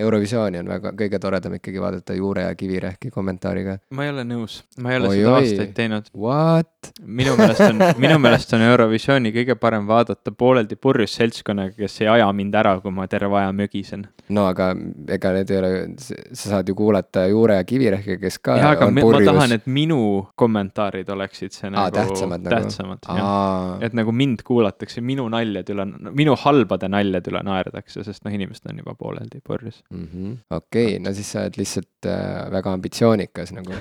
Eurovisiooni on väga, kõige toredam ikkagi vaadata Juure ja Kivirähki kommentaariga. ma ei ole nõus, ma ei ole Oi, seda oi. aastaid teinud. What? minu meelest on, minu meelest on Eurovisiooni kõige parem vaadata pooleldi purjus seltskonnaga, kes ei aja mind ära, kui ma terve aja mögisen. no aga ega need ei ole, sa saad ju kuulata Juure ja Kivirähki, kes ka aga on me, ma purjus. tahan, et minu kommentaarid oleksid see Aa, nagu tähtsamad nagu. tähtsamad, jah. Et nagu mind kuulatakse, minu naljade üle, minu halbade naljade üle naerdakse, sest noh, inimesed on juba pooleldi purjus. Mhm. okei, no siis sa oled lihtsalt äh, väga ambitsioonikas nagu.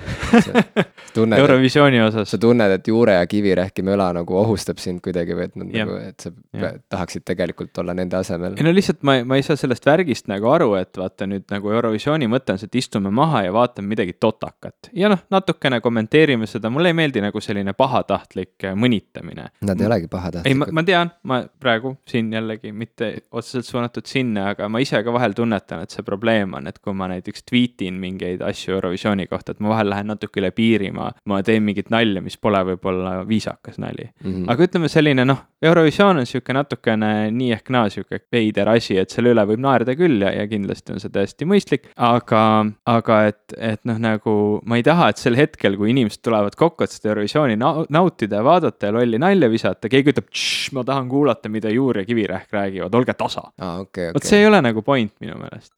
Eurovisiooni osas sa tunned, et Juure ja Kivirähki möla nagu ohustab sind kuidagi või et nad Jah. nagu, et sa pea- tahaksid tegelikult olla nende asemel. ei no lihtsalt ma, ma ei saa sellest värgist nagu aru, et vaata nüüd nagu Eurovisiooni mõte on see, et istume maha ja vaatame midagi totakat. ja noh, natukene kommenteerime seda, mulle ei meeldi nagu selline pahatahtlik äh, mõnitamine. Nad ei olegi ei, ma, pahatahtlikud. ma tean, ma praegu siin jällegi mitte otseselt suunatud sinna, aga ma ise ka vahel tunnetan, et see probleem on, et kui ma näiteks tweetin mingeid asju Eurovisiooni kohta, et ma vahel lähen natuke üle piiri, ma, ma teen mingit nalja, mis pole võib-olla viisakas nali Mhm. aga ütleme selline noh, Eurovisioon on sihuke natukene nii ehk naa sihuke veider asi, et selle üle võib naerda küll ja, ja kindlasti on see täiesti mõistlik. aga, aga et, et noh, nagu ma ei taha, et sel hetkel, kui inimesed tulevad kokku, et seda Eurovisiooni nau- nautida ja vaadata ja lolli nalja visata, keegi ütleb, ma tahan kuulata, mida Juur ja Kivirähk räägivad, olge tasa. aa, okei, vot okei. see ei ole nagu point minu meelest.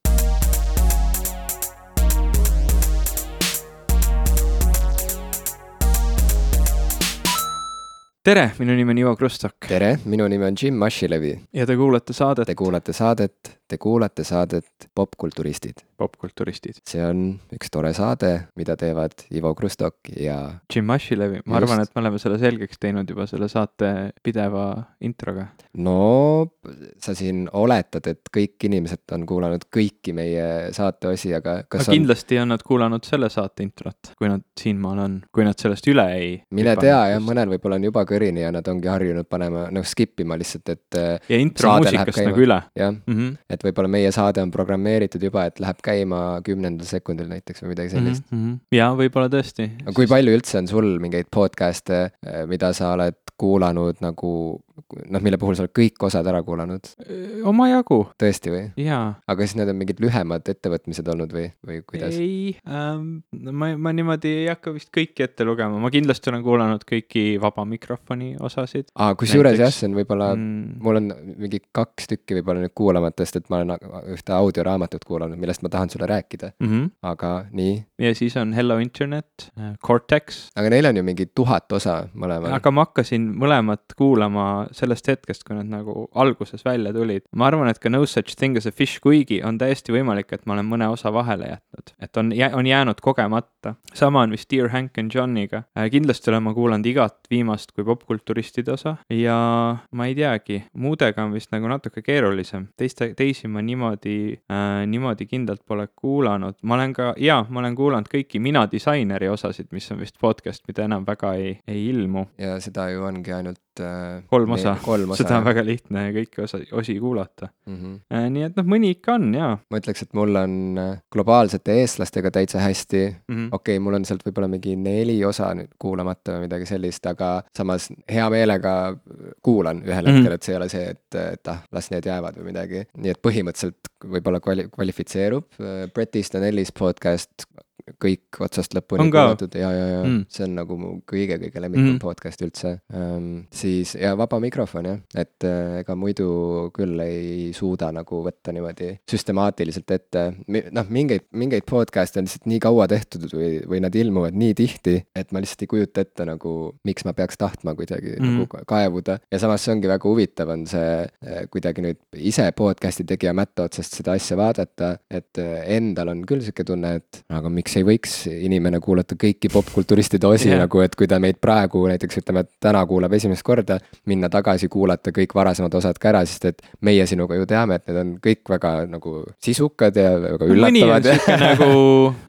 Tere, minu nimi on Ivo Krustok tere, minu nimi on Jim Mashilevi. ja te kuulate saadet Te kuulate saadet, te kuulate saadet Popkulturistid. Popkulturistid. see on üks tore saade, mida teevad Ivo Krustok ja Jim Ashilevi, ma Just. arvan, et me oleme selle selgeks teinud juba selle saate pideva introga. no sa siin oletad, et kõik inimesed on kuulanud kõiki meie saateosi, aga kas aga on, kindlasti on nad kuulanud selle saate introt, kui nad siinmaal on, kui nad sellest üle ei. mine tea jah, mõnel võib-olla on juba kõrini ja nad ongi harjunud panema, noh skip ima lihtsalt, et äh, ja intro saade läheb muusikast nagu üle jah, mm. -hmm. et võib-olla meie saade on programmeeritud juba, et läheb käima kümnendal sekundil näiteks või midagi sellist. Mm -hmm. ja võib-olla tõesti. aga kui palju üldse on sul mingeid podcast'e, mida sa oled kuulanud nagu noh, mille puhul sa oled kõik osad ära kuulanud, omajagu tõesti või? jaa aga siis need on mingid lühemad ettevõtmised olnud või, või kuidas? ei ähm,, ma, ma niimoodi ei hakka vist kõiki ette lugema, ma kindlasti olen kuulanud kõiki vaba mikrofoni osasid aa, kusjuures jah, see on võib-olla mm., mul on mingi kaks tükki võib-olla nüüd kuulamata, sest et ma olen ühte audioraamatut kuulanud, millest ma tahan sulle rääkida, Mm -hmm. aga nii. ja siis on Hello Internet, Cortex, aga neil on ju mingi tuhat osa mõlemal. aga ma hakkasin mõlemat kuulama sellest hetkest, kui nad nagu alguses välja tulid. ma arvan, et ka No Such Thing as a Fish, kuigi on täiesti võimalik, et ma olen mõne osa vahele jätnud, et on, on jäänud kogemata. sama on vist Dear Hank and Johniga. kindlasti olen ma kuulanud igat viimast kui popkulturistide osa ja ma ei teagi, muudega on vist nagu natuke keerulisem. teiste, teisi ma niimoodi äh,, niimoodi kindlalt pole kuulanud. ma olen ka, jaa, ma olen kuulanud kõiki Mina disaineri osasid, mis on vist podcast, mida enam väga ei, ei ilmu. ja seda ju ongi ainult äh, kolm osa, kolm osa. seda on väga lihtne kõiki osa, osi kuulata mm. -hmm. äh,. nii et noh, mõni ikka on jaa ma ütleks, et mul on äh, globaalsete eestlastega täitsa hästi mm. -hmm. okei okay,, mul on sealt võib-olla mingi neli osa nüüd kuulamata või midagi sellist, aga samas hea meelega kuulan ühel Mhm. hetkel, et see ei ole see, et, et ah, las need jäävad või midagi. nii et põhimõtteliselt võib-olla kvali-, kvalifitseerub. Bret Easton Ellis podcast, kõik otsast lõpuni kuulatud ja, ja, ja Mm. see on nagu mu kõige-kõige lemmikum Mm. podcast üldse um,. siis ja vaba mikrofon jah, et äh, ega muidu küll ei suuda nagu võtta niimoodi süstemaatiliselt ette. noh, mingeid, mingeid podcast'e on lihtsalt nii kaua tehtud või, või nad ilmuvad nii tihti, et ma lihtsalt ei kujuta ette nagu, miks ma peaks tahtma kuidagi mm. Nagu ka- kaevuda. ja samas see ongi väga huvitav, on see äh, kuidagi nüüd ise podcast'i tegija mätta otsast seda asja vaadata, et äh, endal on küll sihuke tunne, et aga miks ei võiks inimene kuulata kõiki popkulturistide osi yeah. nagu, et kui ta meid praegu näiteks ütleme, et täna kuulab esimest korda, minna tagasi kuulata kõik varasemad osad ka ära, sest et meie sinuga ju teame, et need on kõik väga nagu sisukad ja väga mõni on üllatavad sihuke nagu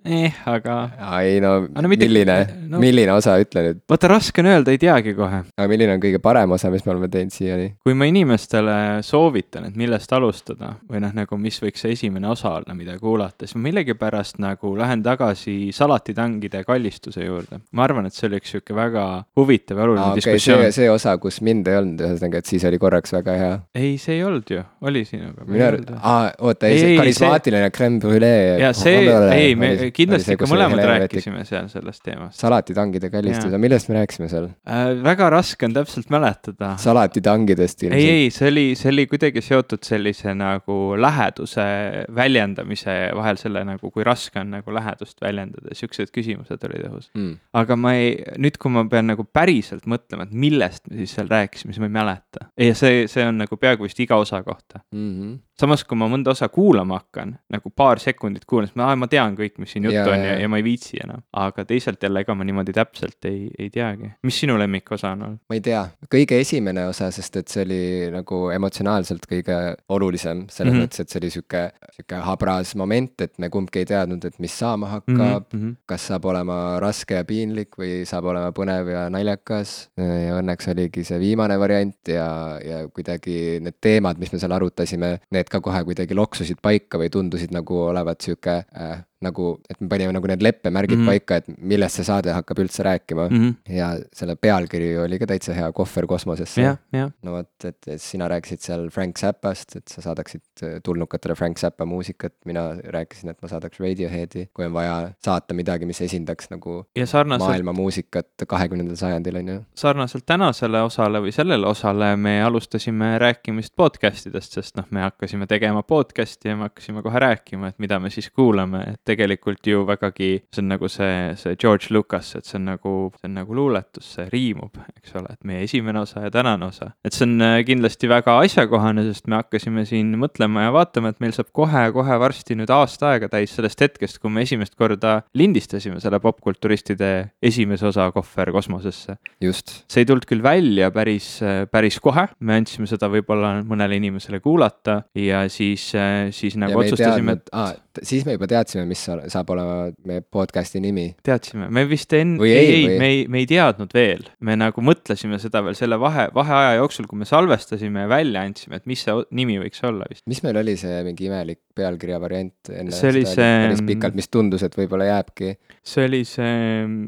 eh, aga ei no, no mitte- milline no,, milline osa, ütle nüüd, vaata raske on öelda, ei teagi kohe. aga milline on kõige parem osa, mis me oleme teinud siiani? kui ma inimestele soovitan, et millest alustada või noh, nagu mis võiks see esimene osa olla, mida kuulata, siis ma millegipärast nagu lähen tagasi tagasi salatitangide kallistuse juurde. ma arvan, et see oli üks sihuke väga huvitav ja oluline aa, okei, diskussioon see, see osa, kus mind ei olnud, ühesõnaga, et siis oli korraks väga hea. ei, see ei olnud ju, oli sinuga. minu arust, aa, oota, ei Ei, see ei, karismaatiline creme brulee. ja see, ei, me kindlasti ikka mõlemad. rääkisime seal sellest teemast salatitangide kallistus, millest me rääkisime seal? äh,. väga raske on täpselt mäletada. salatitangidest ei, ilmselt. ei, see oli, see oli kuidagi seotud sellise nagu läheduse väljendamise vahel, selle nagu, kui raske on nagu lähedust väljendada, siuksed küsimused olid õhus. Mm. aga ma ei, nüüd, kui ma pean nagu päriselt mõtlema, et millest me siis seal rääkisime, siis ma ei mäleta. ja see, see on nagu peaaegu vist iga osa kohta. Mm -hmm. samas, kui ma mõnda osa kuulama hakkan, nagu paar sekundit kuulan, siis ma, ma tean kõik, mis siin juttu Jaa, on ja, ja ma ei viitsi enam. aga teisalt jälle, ega ma niimoodi täpselt ei, ei teagi. mis sinu lemmikosa on olnud? ma ei tea, kõige esimene osa, sest et see oli nagu emotsionaalselt kõige olulisem, selles mm. -hmm. mõttes, et see oli sihuke, sihuke habras moment, et me kumbki ei teadnud, et mis saama hakkab mm. -hmm. kas saab olema raske ja piinlik või saab olema põnev ja naljakas. ja õnneks oligi see viimane variant ja, ja kuidagi need teemad, mis me seal arutasime, need ka kohe kuidagi loksusid paika või tundusid nagu olevat sihuke äh, nagu, et me panime nagu need leppemärgid mm. -hmm. paika, et millest see saade hakkab üldse rääkima mm. -hmm. ja selle pealkiri oli ka täitsa hea, Kohver kosmosesse. jah, jah, no vot, et, et sina rääkisid seal Frank Zappast, et sa saadaksid äh, tulnukatele Frank Zappa muusikat, mina rääkisin, et ma saadaks Radioheadi, kui on vaja saata midagi, mis esindaks nagu ja sarnaselt, maailma muusikat kahekümnendal sajandil, on ju. sarnaselt tänasele osale või sellele osale me alustasime rääkimist podcast idest, sest noh, me hakkasime tegema podcast'i ja me hakkasime kohe rääkima, et mida me siis kuulame, et tegelikult ju vägagi see on nagu see, see George Lucas, et see on nagu, see on nagu luuletus, see riimub, eks ole, et meie esimene osa ja tänane osa. et see on äh, kindlasti väga asjakohane, sest me hakkasime siin mõtlema ja vaatama, et meil saab kohe-kohe varsti nüüd aasta aega täis sellest hetkest, kui me esimest korda lindistasime selle popkulturistide esimese osa Kohver kosmosesse. Just, see ei tulnud küll välja päris, päris kohe, me andsime seda võib-olla mõnele inimesele kuulata ja siis, siis ja nagu otsustasime, aa, siis me juba teadsime, mis sa- saab olema meie podcast'i nimi. teadsime, me vist enne, ei, ei, ei, me ei, me ei teadnud veel, me nagu mõtlesime seda veel selle vahe, vaheaja jooksul, kui me salvestasime ja välja andsime, et mis see nimi võiks olla vist. mis meil oli see mingi imelik pealkirja variant enne See oli see- päris pikalt, mis tundus, et võib-olla jääbki see oli see mm,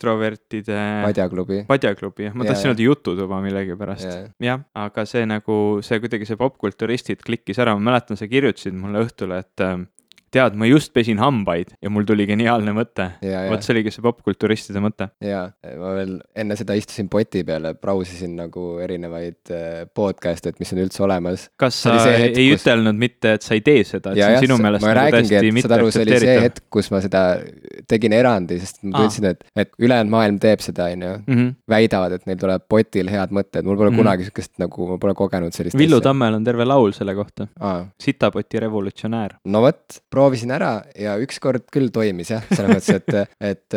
introvertide Padjaklubi. padjaklubi, jah, ma tahtsin öelda jututuba millegipärast Jaa. jah, aga see nagu, see kuidagi see popkulturistid klikkis ära, ma mäletan, sa kirjutasid mulle õhtul, et ähm, tead, ma just pesin hambaid ja mul tuli geniaalne mõte. vot, see oligi see popkulturistide mõte. ja ma veel enne seda istusin poti peal ja brausisin nagu erinevaid äh, podcast'e, et mis on üldse olemas. kas sa hetk, ei kus- ütelnud mitte, et sa ei tee seda, et ja see on sinu meelest nagu täiesti mitte aru, see aktsepteeritav hetk, kus ma seda tegin erandi, sest ma tundsin, et, et ülejäänud maailm teeb seda, on ju. -hmm. väidavad, et neil tuleb potil head mõtted, mul pole Mhm. mm. kunagi sihukest nagu, ma pole kogenud sellist Villu. Tammel on terve laul selle kohta, sitapoti revolutsionäär. no vot, proovisin ära ja ükskord küll toimis jah, selles mõttes, et, et,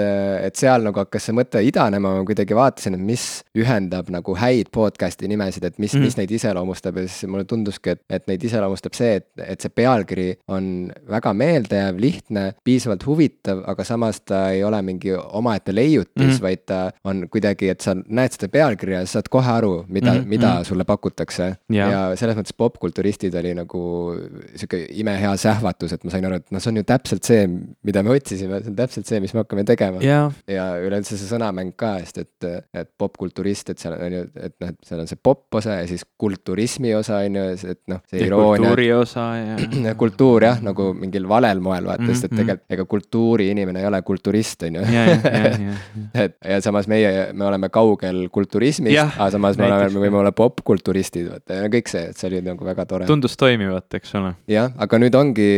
et seal nagu hakkas see mõte idanema, ma kuidagi vaatasin, et mis ühendab nagu häid podcast'i nimesid, et mis mm, Mhm. -hmm. mis neid iseloomustab ja siis mulle tunduski, et, et neid iseloomustab see, et, et see pealkiri on väga meeldejääv, lihtne, piisavalt huvitav, aga samas ta ei ole mingi omaette leiutis mm, Mhm. -hmm. vaid ta on kuidagi, et sa näed seda pealkirja ja sa saad kohe aru, mida mm, Mhm, -hmm. mida mhm. sulle pakutakse. Jaa. ja selles mõttes popkulturistid oli nagu sihuke imehea sähvatus, et ma sain aru, et noh, see on ju täpselt see, mida me otsisime, see on täpselt see, mis me hakkame tegema. jaa, ja üleüldse see sõnamäng ka, sest et, et popkulturist, et seal on ju, et noh, et seal on see popp osa ja siis kulturismi osa on ju, et noh, kultuuri osa ja kultuur jah, nagu mingil valel moel vaata, sest et Mhm. tegelikult ega kultuuriinimene ei ole kulturist, on ju. et ja samas meie, me oleme kaugel kulturismist, Jah, aga samas me oleme, me võime olla popkulturistid, vaata ja kõik see, et see oli nagu väga tore. tundus toimivat, eks ole. jah, aga nüüd ongi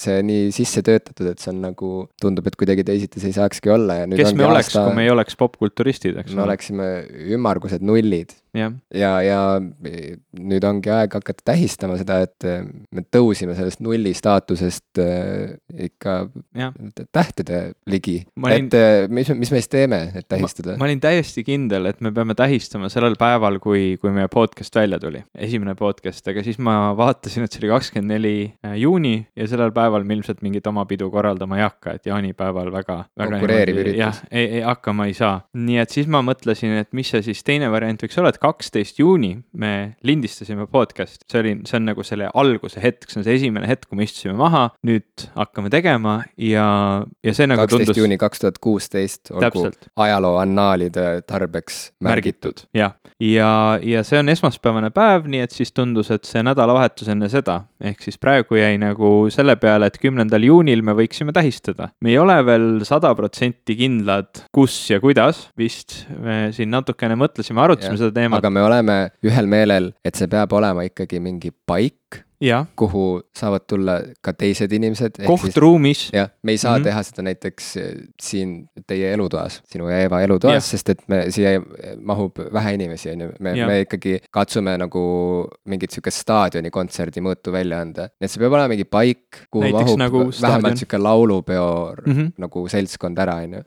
see nii sisse töötatud, et see on nagu, tundub, et kuidagi teisiti see ei saakski olla ja nüüd kes me oleks, aasta, kui me ei oleks popkulturistid, eks me ole. oleksime ümmargused nullid jah, ja, ja nüüd ongi aeg hakata tähistama seda, et eh, me tõusime sellest nulli staatusest äh, ikka jah. tähtede ligi. Ma olin- et eh, mis, mis me siis teeme, et tähistada? ma olin täiesti kindel, et me peame tähistama sellel päeval, kui, kui meie podcast välja tuli, esimene podcast, aga siis ma vaatasin, et see oli kakskümmend neli juuni ja sellel päeval me ilmselt mingit oma pidu korraldama ei hakka, et jaanipäeval väga, väga Konkureeriv üritus. jah, ei, ei hakkama ei saa. nii et siis ma mõtlesin, et mis see siis teine variant võiks olla, et kaksteist juuni me lindistasime podcast'i, see oli, see on nagu selle alguse hetk, see on see esimene hetk, kui me istusime maha, nüüd hakkame tegema ja, ja see nagu kaksteist tundus juuni kaks tuhat kuusteist olgu ajaloo annaalide tarbeks märgitud. jah, ja, ja see on esmaspäevane päev, nii et siis tundus, et see nädalavahetus enne seda, ehk siis praegu jäi nagu selle peale, et kümnendal juunil me võiksime tähistada. me ei ole veel sada protsenti kindlad, kus ja kuidas, vist me siin natukene mõtlesime, arutasime Jah, seda teemat, aga me oleme ühel meelel, et see peab olema ikkagi mingi paik, kuhu saavad tulla ka teised inimesed. koht ruumis, jah, me ei saa mm. -hmm. teha seda näiteks eh, siin teie elutoas, sinu ja Eeva elutoas sest et me, siia mahub vähe inimesi, on ju. me, me ikkagi katsume nagu mingit sihukest staadioni kontserdi mõõtu välja anda. et see peab olema mingi paik, kuhu Näiteks mahub nagu vähemalt sihuke laulupeo mm. -hmm. nagu seltskond ära, on ju.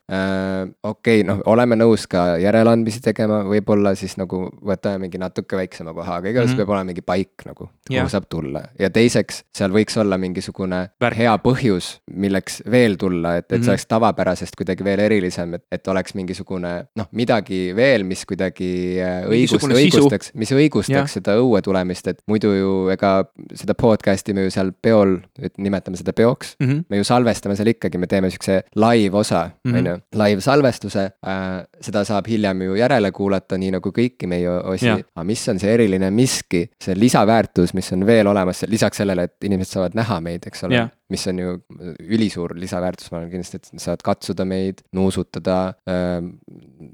okei, noh, oleme nõus ka järeleandmisi tegema, võib-olla siis nagu võtame mingi natuke väiksema koha, aga igatahes mm. -hmm. peab olema mingi paik nagu, kuhu Jah. saab tulla. Ja teiseks, seal võiks olla mingisugune Värk. hea põhjus, milleks veel tulla, et, et Mhm. see oleks tavapärasest kuidagi veel erilisem, et, et oleks mingisugune noh, midagi veel, mis kuidagi äh, õigust, õigustaks, mis õigustaks Jah. seda õue tulemist, et muidu ju ega seda podcast'i me ju seal peol, et nimetame seda peoks, mm. -hmm. me ju salvestame seal ikkagi, me teeme siukse live osa, Mhm. on ju, live salvestuse äh,. seda saab hiljem ju järele kuulata, nii nagu kõiki meie osi. Aga mis on see eriline miski, see lisaväärtus, mis on veel olemas, lisaks sellele, et inimesed saavad näha meid, eks ole Jah. Mis on ju ülisuur lisaväärtus, ma arvan kindlasti, et saad katsuda meid, nuusutada ähm,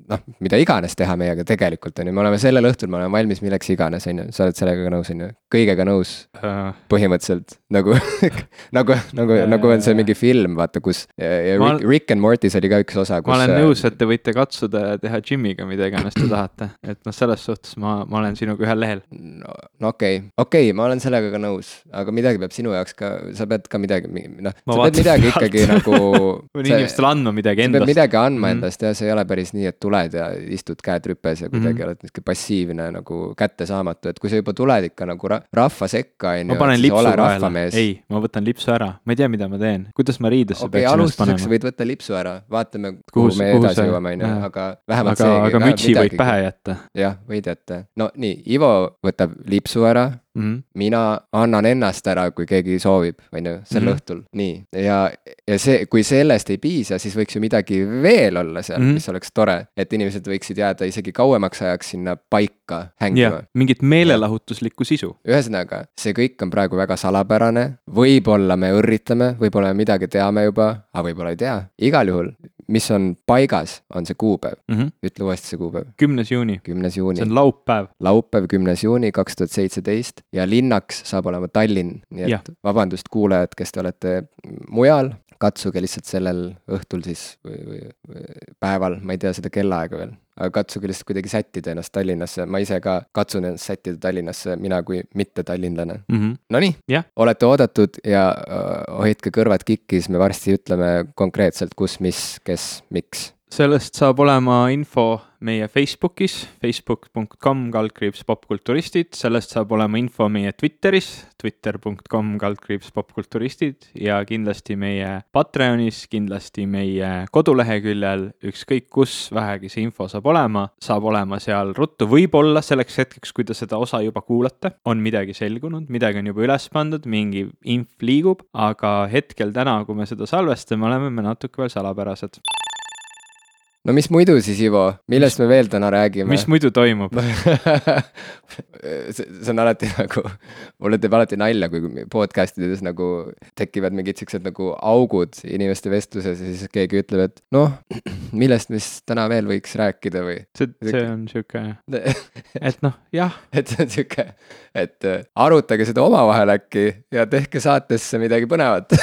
noh, mida iganes teha meiega tegelikult on ju, me oleme sellel õhtul, me oleme valmis milleks iganes, on ju, sa oled sellega nõus, on ju, kõigega nõus Uh, põhimõtteliselt nagu nagu, nagu, nagu on see mingi film, vaata, kus ja, Ma- Rick, Rick and Mortis oli ka üks osa, kus ma olen nõus, et te võite katsuda ja teha Jimiga mida iganes te tahate, et noh, selles suhtes ma, ma olen sinuga ühel lehel. no no okei. Okay., okei okay,, ma olen sellega ka nõus, aga midagi peab sinu jaoks ka, sa pead ka midagi, noh, Ma sa pead midagi pealt. ikkagi nagu pean inimestele andma midagi sa pead endast. midagi andma Mhm. endast ja see ei ole päris nii, et tuled ja istud käed rüpes ja kuidagi Mhm. oled niisugune passiivne nagu kättesaamatu, et kui sa juba tuled ikka nagu ra rahva sekka, on ma ju, panen et siis lipsu vahele, ei, ma võtan lipsu ära, ma ei tea, mida ma teen, kuidas ma riidesse okay,, peaksin ennast alustuseks panema. võid võtta lipsu ära, vaatame, Kuhu me edasi jõuame, on ju, jah. aga vähemalt aga, seegi. aga mütsi võid pähe jätta jah, võid jätta. no nii, Ivo võtab lipsu ära, mm. -hmm. mina annan ennast ära, kui keegi soovib, on ju, sel mm. -hmm. õhtul, nii. ja, ja see, kui sellest ei piisa, siis võiks ju midagi veel olla seal mm. -hmm. mis oleks tore, et inimesed võiksid jääda isegi kauemaks ajaks sinna paika hängima., mingit meelelahutuslikku sisu. ühesõnaga, see kõik on praegu väga salapärane, võib-olla me õrritame, võib-olla me midagi teame juba, aga võib-olla ei tea. igal juhul, mis on paigas, on see kuupäev, Mm -hmm. ütle uuesti see kuupäev, kümnes juuni, kümnes see juuni on laupäev. laupäev, kümnes juuni kaks tuhat seitseteist ja linnaks saab olema Tallinn, nii et Jah. vabandust, kuulajad, kes te olete mujal, katsuge lihtsalt sellel õhtul siis või, või, või päeval, ma ei tea seda kellaaega veel, aga katsuge lihtsalt kuidagi sättida ennast Tallinnasse, ma ise ka katsun ennast sättida Tallinnasse, mina kui mitte tallinlane. Mm -hmm. Nonii Jah., olete oodatud ja äh, hoidke kõrvad kikkis, me varsti ütleme konkreetselt, kus, mis, kes, miks. Sellest saab olema info meie Facebookis, facebook.com kaldkriips popkulturistid, sellest saab olema info meie Twitteris, twitter.com kaldkriips popkulturistid. Ja kindlasti meie Patreonis, kindlasti meie koduleheküljel, ükskõik kus vähegi see info saab olema, saab olema seal ruttu, võib-olla selleks hetkeks, kui te seda osa juba kuulate, on midagi selgunud, midagi on juba üles pandud, mingi inf liigub, aga hetkel täna, kui me seda salvestame, oleme me natuke veel salapärased. No mis muidu siis, Ivo, millest me veel täna räägime? mis muidu toimub? see, see on alati nagu, mulle teeb alati nalja, kui podcast ides nagu tekivad mingid siuksed nagu augud inimeste vestluses ja siis keegi ütleb, et noh, millest me siis täna veel võiks rääkida või see, see on sihuke, et noh, jah, et see on sihuke, et äh, arutage seda omavahel äkki ja tehke saatesse midagi põnevat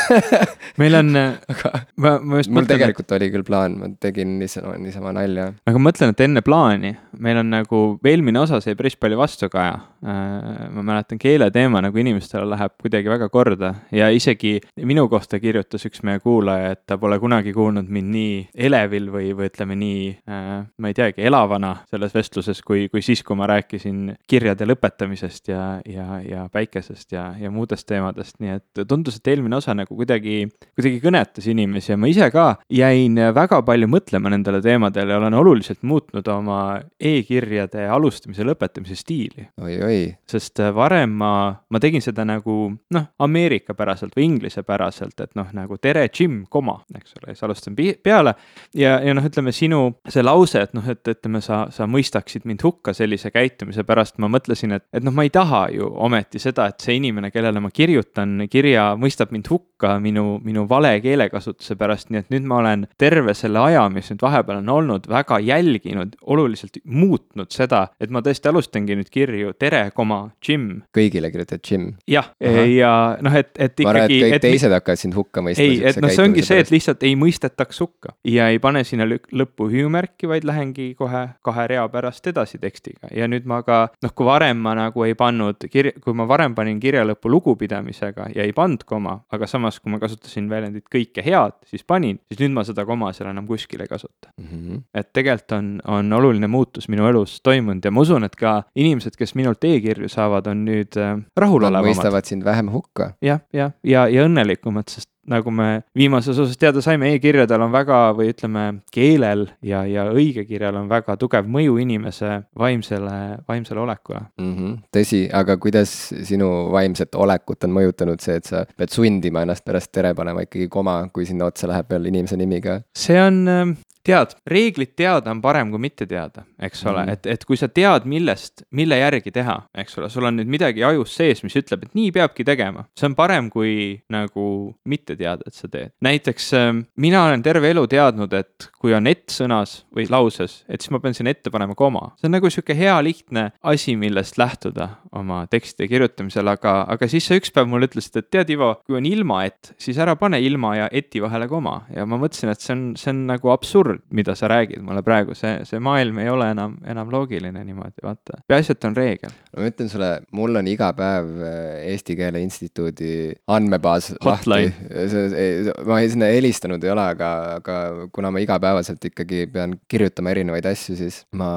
meil on, aga ma, ma just mul mõtlen, tegelikult oli küll plaan, ma tegin niisama, niisama nalja. aga ma mõtlen, et enne plaani meil on nagu, eelmine osa sai päris palju vastukaja ma mäletan, keeleteema nagu inimestele läheb kuidagi väga korda ja isegi minu kohta kirjutas üks meie kuulaja, et ta pole kunagi kuulnud mind nii elevil või, või ütleme nii äh,, ma ei teagi, elavana selles vestluses, kui, kui siis, kui ma rääkisin kirjade lõpetamisest ja, ja, ja päikesest ja, ja muudest teemadest, nii et tundus, et eelmine osa nagu kuidagi, kuidagi kõnetas inimesi ja ma ise ka jäin väga palju mõtlema nendele teemadele ja olen oluliselt muutnud oma e-kirjade alustamise lõpetamise stiili oi,. oi-oi. Sest äh, varem ma, ma tegin seda nagu noh, ameerikapäraselt või inglisepäraselt, et noh, nagu tere, Jim, koma, eks ole, siis alustan peale. ja, ja noh, ütleme sinu see lause, et noh, et ütleme, sa, sa mõistaksid mind hukka sellise käitumise pärast, ma mõtlesin, et, et noh, ma ei taha ju ometi seda, et see inimene, kellele ma kirjutan kirja, mõistab mind hukka minu, minu vale keelekasutuse pärast, nii et nüüd ma olen terve selle aja, mis nüüd vahepeal on olnud, väga jälginud, oluliselt muutnud seda, et ma tõesti alustangi nüüd kirju tere, koma, Jim. kõigile kirjutad Jim? jah, ja noh, et, et ikkagi. ma arvan, et kõik et, teised hakkavad sind hukka mõistma. ei, et noh, see ongi see, et lihtsalt ei mõistetaks hukka ja ei pane sinna lõppu hüüumärki, vaid lähengi kohe kahe rea pärast edasi tekstiga ja nüüd ma ka noh, kui varem ma nagu ei pannud kirja, kui ma varem panin kirja lõppu lugupidamisega ja ei pannud koma, aga samas, kui ma kasutasin väljendit kõike head, siis panin, siis nüüd ma seda koma seal enam kuskil ei kasuta mm. -hmm. et tegelikult on, on oluline muutus minu elus toimunud ja ma usun, et ka inimesed, kes minult e-kirju saavad, on nüüd äh, rahulolevamad. mõistavad sind vähem hukka. jah, jah, ja, ja, ja õnnelikumad, sest nagu me viimases osas teada saime e, e-kirjadel on väga või ütleme, keelel ja, ja õigekirjal on väga tugev mõju inimese vaimsele, vaimsele olekule mm. -hmm. tõsi, aga kuidas sinu vaimset olekut on mõjutanud see, et sa pead sundima ennast pärast tere panema ikkagi koma, kui sinna otsa läheb veel inimese nimi ka? see on ähm, tead, reeglit teada on parem kui mitte teada, eks ole mm., et, et kui sa tead, millest, mille järgi teha, eks ole, sul on nüüd midagi ajus sees, mis ütleb, et nii peabki tegema. see on parem kui nagu mitte mitte teada, et sa teed. näiteks ähm, mina olen terve elu teadnud, et kui on et sõnas või lauses, et siis ma pean sinna ette panema koma. see on nagu sihuke hea lihtne asi, millest lähtuda oma tekstide kirjutamisel, aga, aga siis sa üks päev mulle ütlesid, et tead, Ivo, kui on ilma et, siis ära pane ilma ja eti vahele koma ja ma mõtlesin, et see on, see on nagu absurd, mida sa räägid mulle praegu, see, see maailm ei ole enam, enam loogiline niimoodi, vaata. peaasi, et on reegel. ma ütlen sulle, mul on iga päev äh, Eesti Keele Instituudi andmebaas lahti see, ma sinna helistanud ei ole, aga, aga kuna ma igapäevaselt ikkagi pean kirjutama erinevaid asju, siis ma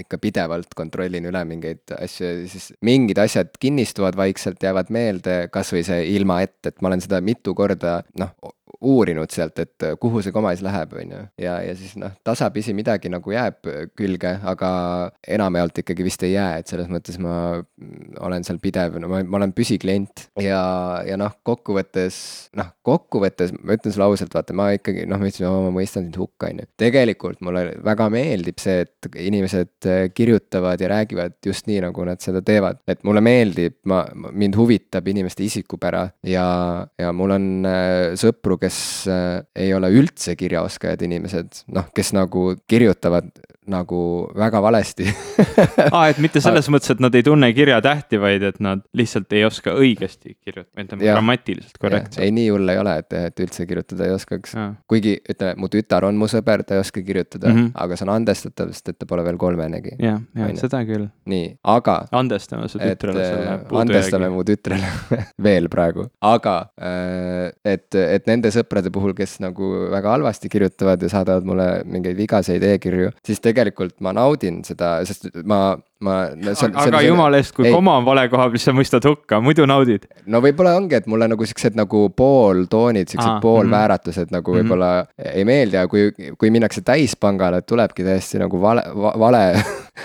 ikka pidevalt kontrollin üle mingeid asju ja siis mingid asjad kinnistuvad vaikselt, jäävad meelde, kasvõi see ilma ette, et ma olen seda mitu korda noh, uurinud sealt, et kuhu see koma siis läheb, on ju. ja, ja siis noh, tasapisi midagi nagu jääb külge, aga enamjaolt ikkagi vist ei jää, et selles mõttes ma olen seal pidev, no ma, ma olen püsiklient ja, ja noh, kokkuvõttes, noh, kokkuvõttes ma ütlen sulle ausalt, vaata, ma ikkagi noh, ma ütlesin, ma mõistan sind hukka, on ju. tegelikult mulle väga meeldib see, et inimesed kirjutavad ja räägivad just nii, nagu nad seda teevad. et mulle meeldib, ma, mind huvitab inimeste isikupära ja, ja mul on äh, sõpru, kes äh, ei ole üldse kirjaoskajad inimesed, noh, kes nagu kirjutavad nagu väga valesti aa, et mitte selles mõttes, et nad ei tunne kirjatähti, vaid et nad lihtsalt ei oska õigesti kirjutada, ütleme grammatiliselt korrektselt. ei, nii hull ei ole, et, et üldse kirjutada ei oskaks. kuigi ütleme, mu tütar on mu sõber, ta ei oska kirjutada mm, -hmm. aga see on andestatav, sest et ta pole veel kolmenegi. jah, jah, seda küll. nii, aga. andestame su tütrele selle puudujäägi. andestame mu tütrele veel praegu, aga äh, et, et nende sõprade puhul, kes nagu väga halvasti kirjutavad ja saadavad mulle mingeid vigaseid e-kirju, siis tegelikult tegelikult ma naudin seda, sest ma, ma aga selle, jumala eest, kui ei. koma on vale koha peal, siis sa mõistad hukka, muidu naudid. no võib-olla ongi, et mulle nagu siuksed nagu pooltoonid, siuksed poolvääratused nagu mm -hmm. võib-olla ei meeldi, aga kui, kui minnakse täispangale, tulebki täiesti nagu vale, vale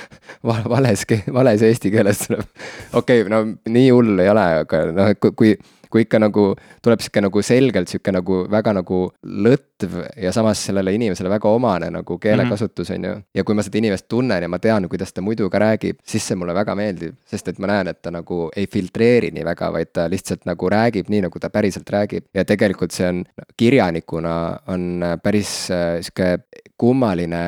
vales, vales eesti keeles tuleb. okei okay,, no nii hull ei ole, aga noh, kui kui ikka nagu tuleb sihuke nagu selgelt sihuke nagu väga nagu lõtv ja samas sellele inimesele väga omane nagu keelekasutus -hmm. on ju. ja kui ma seda inimest tunnen ja ma tean, kuidas ta muidu ka räägib, siis see mulle väga meeldib, sest et ma näen, et ta nagu ei filtreeri nii väga, vaid ta lihtsalt nagu räägib nii, nagu ta päriselt räägib. ja tegelikult see on, kirjanikuna on päris äh, sihuke kummaline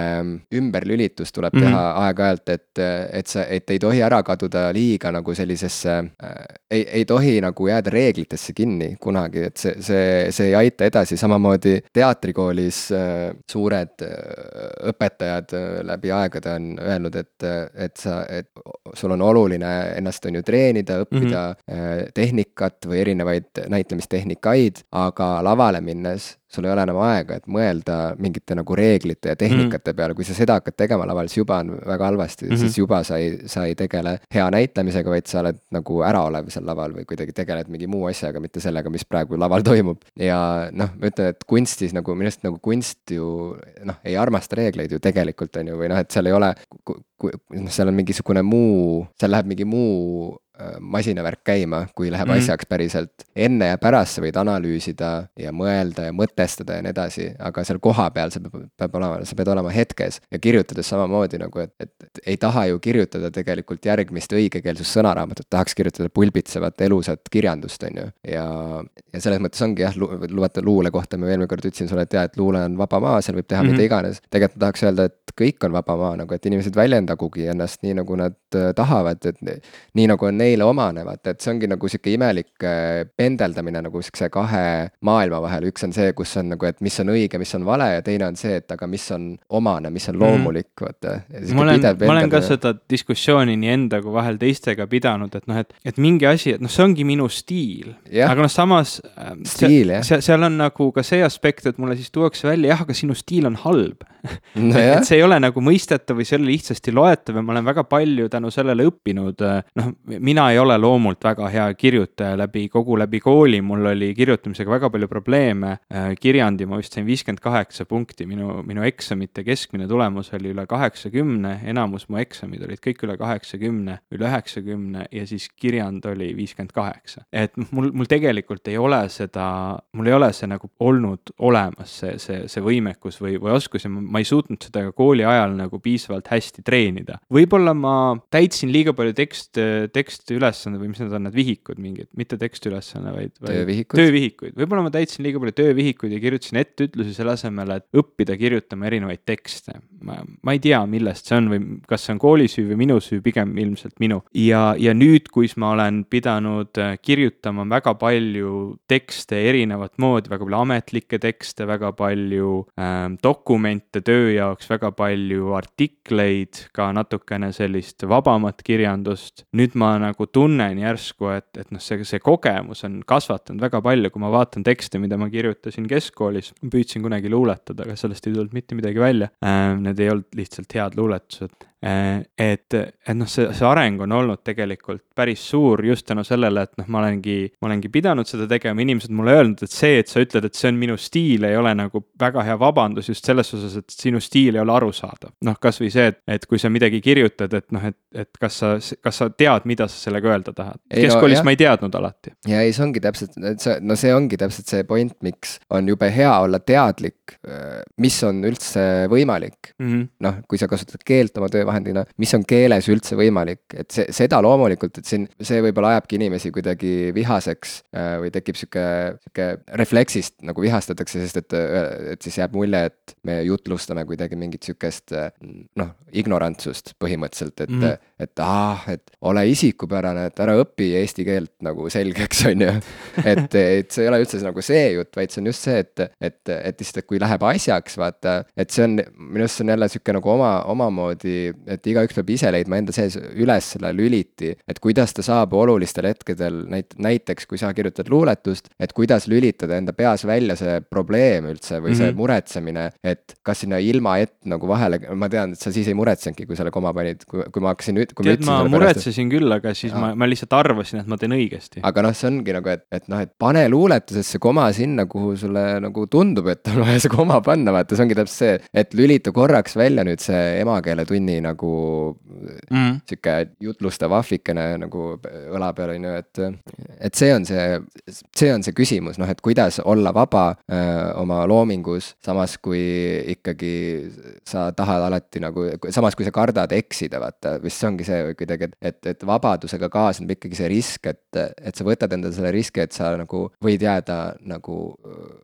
ümberlülitus tuleb teha mm -hmm. aeg-ajalt, et, et sa, et ei tohi ära kaduda liiga nagu sellisesse äh,, ei, ei tohi nagu jääda reeglitesse kinni kunagi, et see, see, see ei aita edasi, samamoodi teater teatrikoolis äh, suured äh, õpetajad äh, läbi aegade on öelnud, et, et sa, et sul on oluline ennast on ju treenida, õppida mm -hmm. tehnikat või erinevaid näitlemistehnikaid, aga lavale minnes sul ei ole enam aega, et mõelda mingite nagu reeglite ja tehnikate mm peale, kui sa seda hakkad tegema laval, siis juba on väga halvasti mm, -hmm. siis juba sa ei, sa ei tegele hea näitlemisega, vaid sa oled nagu äraolev seal laval või kuidagi tegeled mingi muu asjaga, mitte sellega, mis praegu laval toimub. ja noh, ma ütlen, et kunstis nagu minu arust nagu kunst ju noh, ei armasta reegleid ju tegelikult on ju, või noh, et seal ei ole, noh, seal on mingisugune muu, seal läheb mingi muu masinavärk käima, kui läheb mm -hmm. asjaks päriselt. enne ja pärast sa võid analüüsida ja mõelda ja mõtestada ja nii edasi, aga seal kohapeal sa peab, peab olema, sa pead olema hetkes ja kirjutades samamoodi nagu, et, et, et ei taha ju kirjutada tegelikult järgmist õigekeelsussõnaraamatut, tahaks kirjutada pulbitsevat elusat kirjandust, on ju. ja, ja selles mõttes ongi jah, vaata luule kohta ma eelmine kord ütlesin sulle, et jaa, et luule on vaba maa, seal võib teha mm -hmm. mida iganes. tegelikult ma tahaks öelda, et kõik on vaba maa nagu, et inimesed väljendagugi ennast nii, nagu nad äh, tahavad, et nii nagu on neile omane, vaata, et see ongi nagu sihuke imelik äh, pendeldamine nagu sihukese kahe maailma vahel, üks on see, kus on nagu, et mis on õige, mis on vale ja teine on see, et aga mis on omane, mis on mhm. loomulik mm., vaata. ma olen, ma olen ka seda diskussiooni nii enda kui vahel teistega pidanud, et noh, et, et mingi asi, et noh, see ongi minu stiil. aga noh, samas. Äh, stiil, jah. seal on nagu ka see aspekt, et mulle siis tuuakse välja, jah, aga sinu stiil on halb no. et, et see ei ole nagu mõistetav või see ei ole lihtsasti loetav ja ma olen väga palju tänu sellele õppinud, äh, noh, mina ei ole loomult väga hea kirjutaja läbi kogu läbi kooli, mul oli kirjutamisega väga palju probleeme. Äh, kirjandi ma vist sain viiskümmend kaheksa punkti, minu, minu eksamite keskmine tulemus oli üle kaheksakümne, enamus mu eksamid olid kõik üle kaheksakümne, üle üheksakümne ja siis kirjand oli viiskümmend kaheksa. et mul, mul tegelikult ei ole seda, mul ei ole see nagu olnud olemas, see, see, see võimekus või, või oskus ja ma, ei suutnud seda ka kooli ajal nagu piisavalt hästi treenida. võib-olla ma täitsin liiga palju tekst, tekstülesande või mis need on, need vihikud mingid, mitte tekstülesanne, vaid, vaid. töövihikuid. töövihikuid, võib-olla ma täitsin liiga palju töövihikuid ja kirjutasin etteütlusi selle asemel, et õppida kirjutama erinevaid tekste. ma, ma ei tea, millest see on või kas see on kooli süü või minu süü, pigem ilmselt minu. ja, ja nüüd, kus ma olen pidanud äh, kirjutama väga palju tekste erinevat moodi, väga palju ametlikke tekste, väga palju ähm, dokumente töö jaoks, väga palju artikleid, ka natukene sellist vabamat kirjandust. nüüd ma nagu tunnen järsku, et, et noh, see, see kogemus on kasvatanud väga palju, kui ma vaatan tekste, mida ma kirjutasin keskkoolis, püüdsin kunagi luuletada, aga sellest ei tulnud mitte midagi välja. Äh, need ei olnud lihtsalt head luuletused Äh, et, et noh, see, see areng on olnud tegelikult päris suur just tänu sellele, et noh, ma olengi, ma olengi pidanud seda tegema, inimesed mulle öelnud, et see, et sa ütled, et see on minu stiil, ei ole nagu väga hea vabandus just selles osas, et sinu stiil ei ole arusaadav. noh, kasvõi see, et, et kui sa midagi kirjutad, et noh, et, et kas sa, kas sa tead, mida sa sellega öelda tahad. keskkoolis no, ma ei teadnud alati. ja ei, see ongi täpselt, see, no see ongi täpselt see point, miks on jube hea olla teadlik, mis on üldse võimalik mm -hmm.. noh, kui sa kasutad keelt oma töö töövahendina, mis on keeles üldse võimalik, et see, seda loomulikult, et siin see võib-olla ajabki inimesi kuidagi vihaseks äh, või tekib sihuke, sihuke refleksist nagu vihastatakse, sest et, et siis jääb mulje, et me jutlustame kuidagi mingit sihukest noh, ignorantsust põhimõtteliselt, et mm, -hmm. et ah, et ole isikupärane, et ära õpi eesti keelt nagu selgeks, on ju. et, et see ei ole üldse nagu see jutt, vaid see on just see, et, et, et lihtsalt, et kui läheb asjaks, vaata, et see on, minu arust see on jälle sihuke nagu oma, omamoodi et igaüks peab ise leidma enda sees üles selle lüliti, et kuidas ta saab olulistel hetkedel, näit-, näiteks kui sa kirjutad luuletust, et kuidas lülitada enda peas välja see probleem üldse või mm -hmm. see mhm. muretsemine, et kas sinna ilma ett nagu vahele, ma tean, et sa siis ei muretsenudki, kui selle koma panid, kui, kui ma hakkasin, kui Tead, ma, ma muretsesin pärast, küll, aga siis ja. ma, ma lihtsalt arvasin, et ma teen õigesti. aga noh, see ongi nagu, et, et noh, et pane luuletusesse koma sinna, kuhu sulle nagu tundub, et on vaja see koma panna, vaata, see ongi täpselt see, et lülita korraks välja nüüd see emakeeletunni nagu mm. sihuke jutlustav ahvikene nagu õla peal, on ju, et. et see on see, see on see küsimus, noh, et kuidas olla vaba öö, oma loomingus, samas kui ikkagi sa tahad alati nagu, samas kui sa kardad eksida, vaata, vist see ongi see kuidagi, et, et, et vabadusega kaasneb ikkagi see risk, et, et sa võtad endale selle riski, et sa nagu võid jääda nagu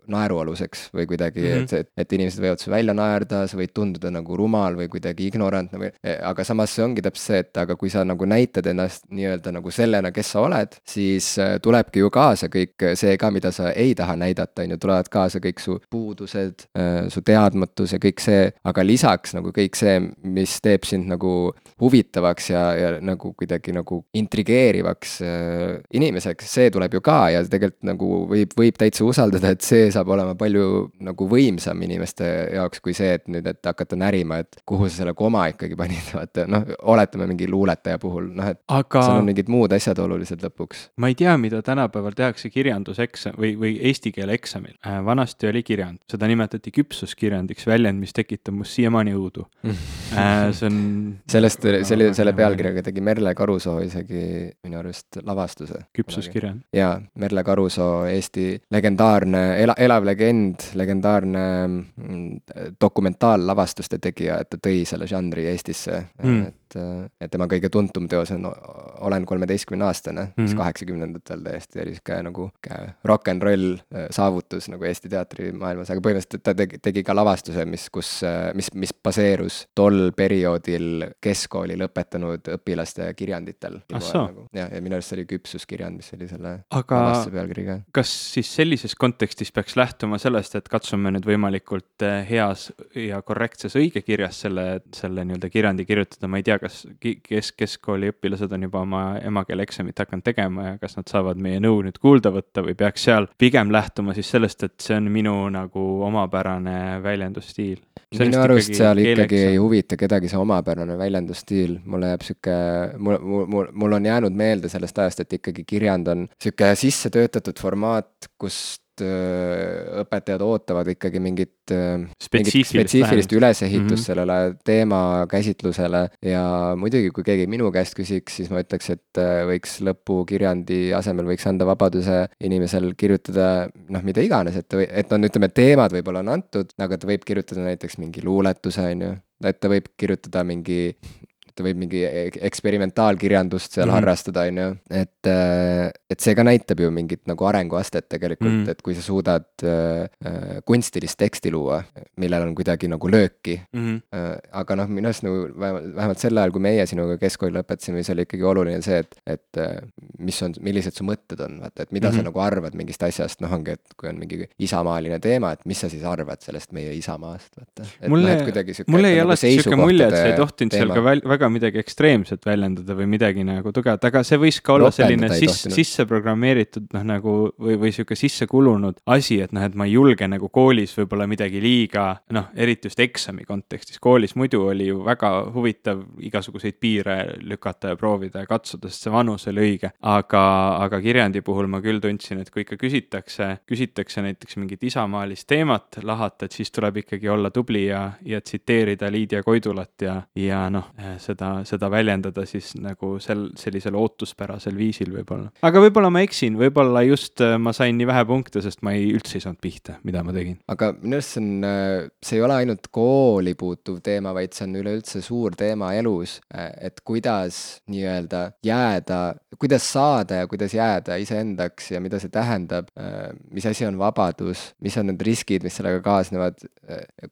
naerualuseks või kuidagi mm, -hmm. et, et inimesed võivad su välja naerda, sa võid tunduda nagu rumal või kuidagi ignorantne või, aga samas see ongi täpselt see, et aga kui sa nagu näitad ennast nii-öelda nagu sellena, kes sa oled, siis tulebki ju kaasa kõik see ka, mida sa ei taha näidata, on ju, tulevad kaasa kõik su puudused, su teadmatus ja kõik see, aga lisaks nagu kõik see, mis teeb sind nagu huvitavaks ja, ja nagu kuidagi nagu intrigeerivaks äh, inimeseks, see tuleb ju ka ja tegelikult nagu võib, võib täitsa usaldada, et see saab olema palju nagu võimsam inimeste jaoks kui see, et nüüd, et hakata närima, et kuhu sa selle koma ikkagi panid, vaata noh, oletame mingi luuletaja puhul, noh et aga seal on mingid muud asjad olulised lõpuks. ma ei tea, mida tänapäeval tehakse kirjanduseksam või, või eesti keele eksamil äh,. vanasti oli kirjand, seda nimetati küpsuskirjandiks, väljend, mis tekitab must siiamaani õudu äh,. see on sellest, selle, selle pealkirjaga tegi Merle Karusoo isegi minu arust lavastuse. küpsuskirjand. jaa, Merle Karusoo, Eesti legendaarne, ela-, elav legend, legendaarne mm, dokumentaallavastuste tegija, et ta tõi selle žanri Eestisse mm., et et tema kõige tuntum teos on Olen kolmeteistkümne aastane mm, -hmm. mis mhm. kaheksakümnendatel täiesti oli sihuke nagu rock n roll äh, saavutus nagu Eesti teatrimaailmas, aga põhimõtteliselt ta tegi, tegi ka lavastuse, mis, kus, äh, mis, mis baseerus tol perioodil keskkooli lõpetanud õpilaste kirjanditel. Nagu, ja, ja minu arust see oli küpsuskirjand, mis oli selle aga lavastuse pealkiri ka. kas siis sellises kontekstis peaks lähtuma sellest, et katsume nüüd võimalikult äh, heas ja korrektses õigekirjas selle, selle nii-öelda kirjandi kirjutada, ma ei tea, kas kes, keskkooli õpilased on juba oma emakeele eksamit hakanud tegema ja kas nad saavad meie nõu nüüd kuulda võtta või peaks seal pigem lähtuma siis sellest, et see on minu nagu omapärane väljendusstiil. minu arust seal ikkagi ei huvita kedagi see omapärane väljendusstiil, mulle jääb sihuke, mul, mul, mul, on jäänud meelde sellest ajast, et ikkagi kirjand on sihuke sisse töötatud formaat, kus Äh, õpetajad ootavad ikkagi mingit, äh, spetsiifilist, spetsiifilist ülesehitust mm -hmm. sellele teemakäsitlusele ja muidugi, kui keegi minu käest küsiks, siis ma ütleks, et äh, võiks lõpukirjandi asemel võiks anda vabaduse inimesel kirjutada noh, mida iganes, et, et on, ütleme, teemad võib-olla on antud, aga ta võib kirjutada näiteks mingi luuletuse, on ju, et ta võib kirjutada mingi ta võib mingi eksperimentaalkirjandust seal mm -hmm. harrastada, on ju, et, äh, et see ka näitab ju mingit nagu arenguastet tegelikult mm, -hmm. et kui sa suudad äh, äh, kunstilist teksti luua, millel on kuidagi nagu lööki mm. -hmm. Äh, aga noh, minu arust nagu vähemalt, vähemalt sel ajal, kui meie sinuga keskkooli lõpetasime, siis oli ikkagi oluline see, et, et äh, mis on, millised su mõtted on, vaata, et mida mm -hmm. sa mhm. nagu arvad mingist asjast, noh, ongi, et kui on mingi isamaaline teema, et mis sa siis arvad sellest meie isamaast, vaata. mulle no,, mulle jäi alati nagu sihuke mulje, et sa ei tohtinud seal ka väl, väga midagi ekstreemset väljendada või midagi nagu tugevat, aga see võis ka olla selline sis, sisse programmeeritud noh, nagu või, või sihuke sisse kulunud asi, et noh, et ma ei julge nagu koolis võib-olla midagi liiga noh, eriti just eksami kontekstis, koolis muidu oli ju väga huvitav igasuguseid piire lükata ja proovida ja katsuda, sest see vanus oli õige. aga, aga kirjandi puhul ma küll tundsin, et kui ikka küsitakse, küsitakse näiteks mingit isamaalist teemat lahata, et siis tuleb ikkagi olla tubli ja, ja tsiteerida Lydia Koidulat ja, ja noh, seda, seda väljendada siis nagu sel, sellisel ootuspärasel viisil võib-olla. aga võib-olla ma eksin, võib-olla just äh, ma sain nii vähe punkte, sest ma ei, üldse ei saanud pihta, mida ma tegin. aga minu arust see on, äh, see ei ole ainult kooli puutuv teema, vaid see on üleüldse suur teema elus, äh, et kuidas nii-öelda jääda, kuidas saada ja kuidas jääda iseendaks ja mida see tähendab, mis asi on vabadus, mis on need riskid, mis sellega kaasnevad,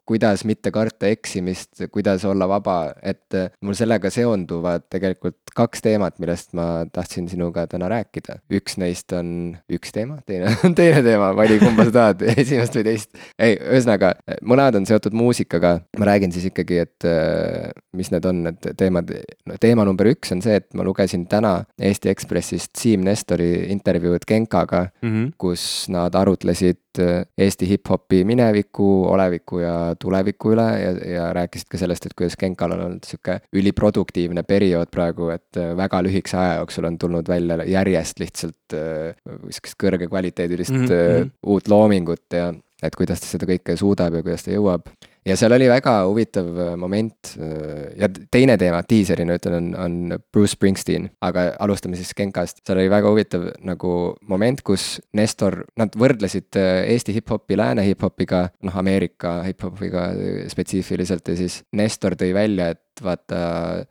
kuidas mitte karta eksimist, kuidas olla vaba, et mul sellega seonduvad tegelikult kaks teemat, millest ma tahtsin sinuga täna rääkida. üks neist on üks teema, teine on teine teema, vali kumba sa tahad, esimest või teist. ei, ühesõnaga, mõlemad on seotud muusikaga, ma räägin siis ikkagi, et äh, mis need on, need teemad, no teema number üks on see, et ma lugesin täna Eesti Ekspressist Siim Nestori intervjuud Genkaga mm, -hmm. kus nad arutlesid äh, Eesti hip-hopi mineviku, oleviku ja tuleviku üle ja, ja rääkisid ka sellest, et kuidas Genkal on olnud sihuke üliproduktiivne periood praegu, et äh, väga lühikese aja jooksul on tulnud välja järjest lihtsalt sihukest kõrgekvaliteedilist mm -hmm. uut loomingut ja et kuidas ta seda kõike suudab ja kuidas ta jõuab ja seal oli väga huvitav äh, moment äh, ja teine teema, diiserina ütlen, on, on Bruce Springsteen, aga alustame siis Genkast. seal oli väga huvitav nagu moment, kus Nestor, nad võrdlesid äh, Eesti hip-hopi lääne hip-hopiga, noh, Ameerika hip-hopiga spetsiifiliselt ja siis Nestor tõi välja, et vaata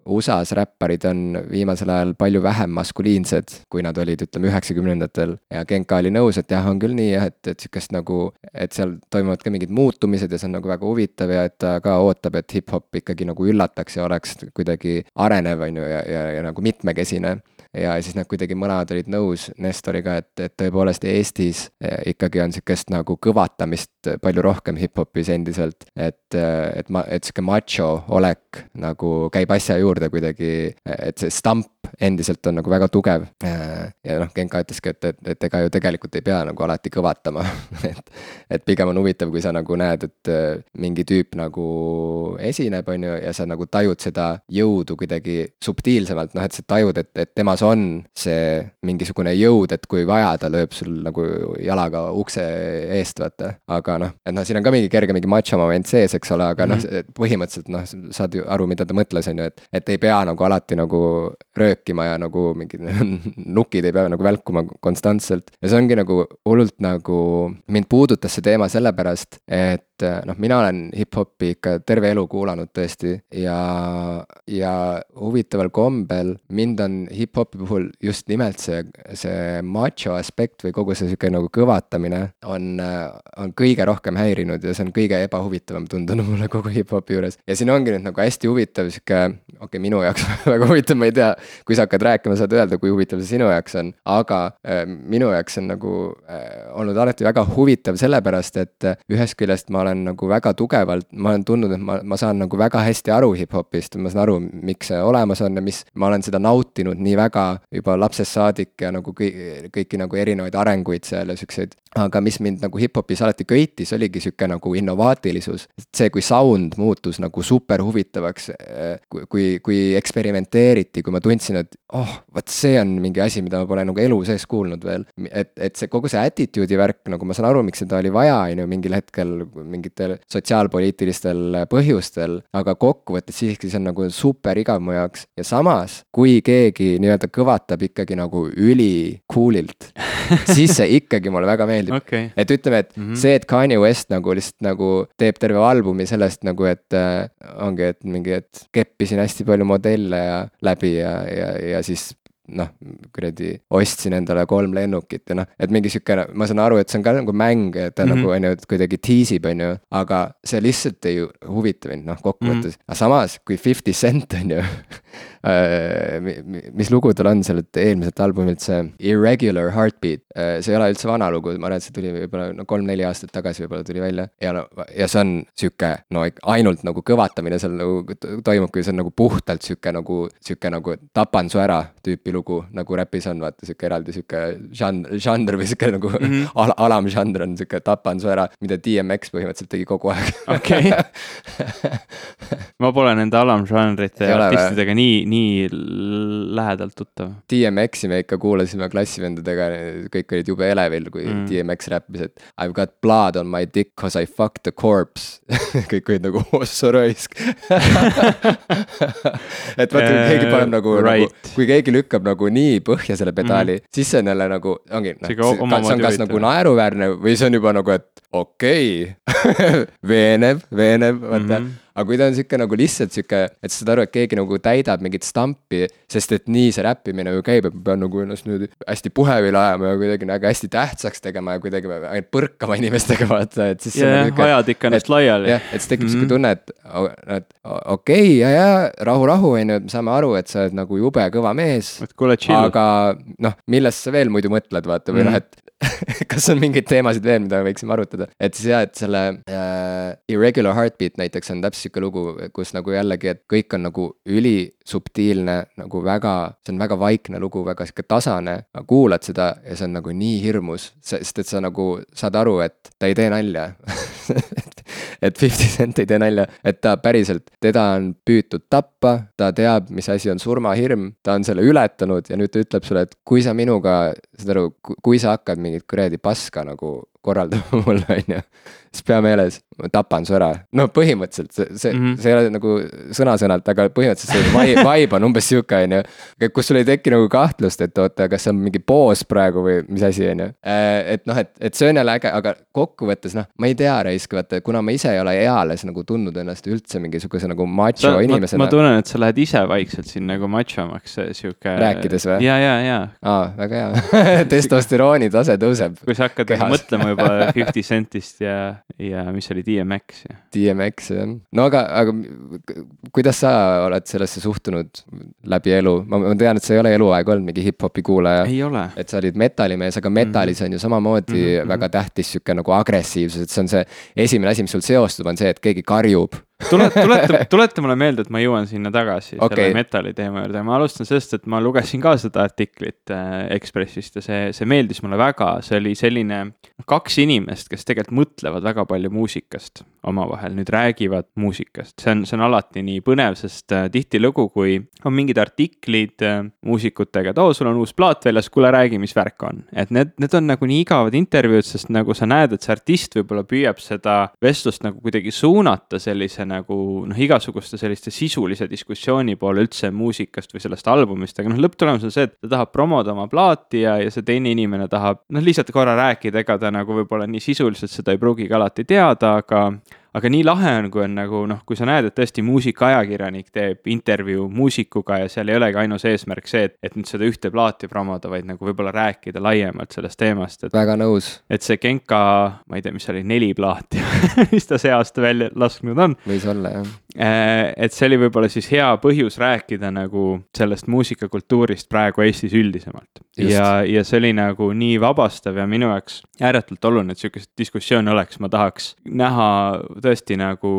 USA-s räpparid on viimasel ajal palju vähem maskuliinsed, kui nad olid, ütleme, üheksakümnendatel. ja Genka oli nõus, et jah, on küll nii jah, et, et sihukest nagu, et seal toimuvad ka mingid muutumised ja see on nagu väga huvitav ja et ta ka ootab, et hip-hop ikkagi nagu üllataks ja oleks kuidagi arenev, on ju, ja, ja, ja nagu mitmekesine ja siis nad kuidagi mõlemad olid nõus Nestoriga, et, et tõepoolest Eestis eh, ikkagi on sihukest nagu kõvatamist palju rohkem hip-hopis endiselt. et, et ma, et sihuke macho olek nagu käib asja juurde kuidagi, et see stamp endiselt on nagu väga tugev. ja noh, Genka ütleski, et, et, et ega ju tegelikult ei pea nagu alati kõvatama et, et pigem on huvitav, kui sa nagu näed, et äh, mingi tüüp nagu esineb, on ju, ja sa nagu tajud seda jõudu kuidagi subtiilsemalt, noh, et sa tajud, et, et temas on see mingisugune jõud, et kui vaja, ta lööb sul nagu jalaga ukse eest, vaata. aga noh, et noh, siin on ka mingi kerge mingi macho moment sees, eks ole, aga mm -hmm. noh, põhimõtteliselt noh, saad ju aru, mida ta mõtles, on ju, et, et ei pea nagu alati nagu rööp rääkima ja nagu mingid nukid ei pea nagu välkuma konstantselt. ja see ongi nagu hullult nagu, mind puudutas see teema sellepärast, et noh, mina olen hip-hopi ikka terve elu kuulanud tõesti ja, ja huvitaval kombel mind on hip-hopi puhul just nimelt see, see macho aspekt või kogu see sihuke nagu kõvatamine on, on kõige rohkem häirinud ja see on kõige ebahuvitavam tundunud mulle kogu hip-hopi juures. ja siin ongi nüüd nagu hästi huvitav sihuke, okei okay,, minu jaoks väga huvitav, ma ei tea, kui sa hakkad rääkima, saad öelda, kui huvitav see sinu jaoks on, aga äh, minu jaoks on nagu äh, olnud alati väga huvitav sellepärast, et ühest küljest ma olen nagu väga tugevalt, ma olen tundnud, et ma, ma saan nagu väga hästi aru hip-hopist, ma saan aru, miks see olemas on ja mis, ma olen seda nautinud nii väga juba lapsest saadik ja nagu kõik, kõiki nagu erinevaid arenguid seal ja siukseid. Aga mis mind nagu hip-hopis alati köitis, oligi sihuke nagu innovaatilisus. see, kui sound muutus nagu super huvitavaks, kui, kui, kui eksperimenteeriti, kui ma tundsin, et oh, vot see on mingi asi, mida ma pole nagu elu sees kuulnud veel. et, et see kogu see attitude'i värk, nagu ma saan aru, miks seda oli vaja, on ju, mingil hetkel mingitel sotsiaalpoliitilistel põhjustel. aga kokkuvõttes siiski see on nagu super igav mu jaoks ja samas, kui keegi nii-öelda kõvatab ikkagi nagu üli cool'ilt siis see ikkagi mulle väga meeldib okay.. et ütleme, et mm -hmm. see, et Kanye West nagu lihtsalt nagu teeb terve albumi sellest nagu, et äh, ongi, et mingi, et keppisin hästi palju modelle ja läbi ja, ja, ja siis noh, kuradi ostsin endale kolm lennukit ja noh, et mingi sihuke, ma saan aru, et see on ka nagu mäng, et ta mm -hmm. nagu on ju, et kuidagi tiisib, on ju. aga see lihtsalt ei huvita mind, noh, kokkuvõttes mm. -hmm. aga samas, kui Fifty Cent on ju mis lugu tal on sellelt eelmiselt albumilt, see Irregular Heartbeat. Äh, see ei ole üldse vana lugu, ma arvan, et see tuli võib-olla no kolm-neli aastat tagasi võib-olla tuli välja. ja no, ja see on sihuke, no ainult nagu kõvatamine seal nagu toimub, kui see on nagu puhtalt sihuke nagu, sihuke nagu tapan su ära tüüpi lugu, nagu räpis on, vaata sihuke eraldi sihuke žanr, žanr või sihuke nagu mm -hmm. al alamžanr on sihuke tapan su ära, mida DMX põhimõtteliselt tegi kogu aeg. okei. ma pole nende alamžanrite artistidega nii, nii nii lähedalt tuttav. DMX-i me ikka kuulasime klassivendadega, kõik olid jube elevil, kui mm. DMX räppis, et I have got blood on my dick cause I fucked the corpse kõik olid nagu, ossa raisk et vaata, kui keegi paneb nagu, nagu right. nagu, kui keegi lükkab nagu nii põhja selle pedaali mm., siis see on jälle nagu, ongi, noh, see on kas nagu naeruväärne või see on juba nagu, et okei okay. veenev, veenev, vaata mm. -hmm aga kui ta on sihuke nagu lihtsalt sihuke, et sa saad aru, et keegi nagu täidab mingit stampi, sest et nii see räppimine ju käib, et ma pean nagu ennast nüüd hästi puhevile ajama ja kuidagi nagu hästi tähtsaks tegema ja kuidagi ainult põrkama inimestega, vaata, et siis. jah, nagu ajad ikka ennast laiali. jah, et siis tekib sihuke tunne, et, et okei okay, ja, ja rahu, rahu, on ju, et me saame aru, et sa oled nagu jube kõva mees. aga noh, millest sa veel muidu mõtled, vaata, või noh, et kas on mingeid teemasid veel, mida me võiksime arutada, et siis jah, et selle äh, Irregular Heartbeat näiteks on täpselt sihuke lugu, kus nagu jällegi, et kõik on nagu ülisubtiilne, nagu väga, see on väga vaikne lugu, väga sihuke tasane. kuulad seda ja see on nagu nii hirmus, sest et sa nagu saad aru, et ta ei tee nalja et Fifty Cent ei tee nalja, et ta päriselt, teda on püütud tappa, ta teab, mis asi on surmahirm, ta on selle ületanud ja nüüd ta ütleb sulle, et kui sa minuga, saad aru, kui sa hakkad mingit kuradi paska nagu korraldama mulle, on ju. siis pea meeles, ma tapan su ära. no põhimõtteliselt see, see mm, -hmm. see ei ole nagu sõna-sõnalt, aga põhimõtteliselt see vibe, vibe on umbes sihuke, on ju. kus sul ei teki nagu kahtlust, et oota, kas see on mingi poos praegu või mis asi, on ju. Äh, et noh, et, et see on jälle äge, aga kokkuvõttes noh, ma ei tea, Raisk, vaata, kuna ma ise ei ole eales nagu tundnud ennast üldse mingisuguse nagu macho sa, inimesena. ma tunnen, et sa lähed ise vaikselt siin nagu machomaks, sihuke. rääkides või? ja, ja, ja. aa, väga hea testosterooni tase tõuseb. kui sa hakkad nagu mõtlema juba Fifty Centist ja, ja mis oli DMX ja. DMX jah, no aga, aga kuidas sa oled sellesse suhtunud läbi elu, ma, ma tean, et sa ei ole eluaeg olnud mingi hip-hopi kuulaja. et sa olid metalimees, aga metalis mm -hmm. on ju samamoodi mm -hmm. väga tähtis sihuke nagu agressiivsus, et see on see esimene asi, mis sul seostub, on see, et keegi karjub tule, tuleta, tuleta mulle meelde, et ma jõuan sinna tagasi okay. selle metalli teema juurde, ma alustan sellest, et ma lugesin ka seda artiklit äh, Ekspressist ja see, see meeldis mulle väga, see oli selline kaks inimest, kes tegelikult mõtlevad väga palju muusikast omavahel, nüüd räägivad muusikast, see on, see on alati nii põnev, sest äh, tihtilugu, kui on mingid artiklid äh, muusikutega, et oo, sul on uus plaat väljas, kuule räägi, mis värk on. et need, need on nagu nii igavad intervjuud, sest nagu sa näed, et see artist võib-olla püüab seda vestlust nagu kuidagi suunata sellise nagu noh, igasuguste selliste sisulise diskussiooni poole üldse muusikast või sellest albumist, aga noh, lõpptulemus on see, et ta tahab promoda oma plaati ja, ja see teine inimene tahab noh, lihtsalt korra rääkida, ega ta nagu võib-olla nii sisuliselt seda ei pruugigi alati teada, aga aga nii lahe on, kui on nagu noh, kui sa näed, et tõesti muusikaajakirjanik teeb intervjuu muusikuga ja seal ei olegi ainus eesmärk see, et, et nüüd seda ühte plaati promoda, vaid nagu võib-olla rääkida laiemalt sellest teemast, et. väga nõus. et see Genka, ma ei tea, mis oli, neli plaati mis ta see aasta välja lasknud on. võis olla, jah Äh, et see oli võib-olla siis hea põhjus rääkida nagu sellest muusikakultuurist praegu Eestis üldisemalt. ja, ja see oli nagu nii vabastav ja minu jaoks ääretult oluline, et sihukest diskussiooni oleks, ma tahaks näha tõesti nagu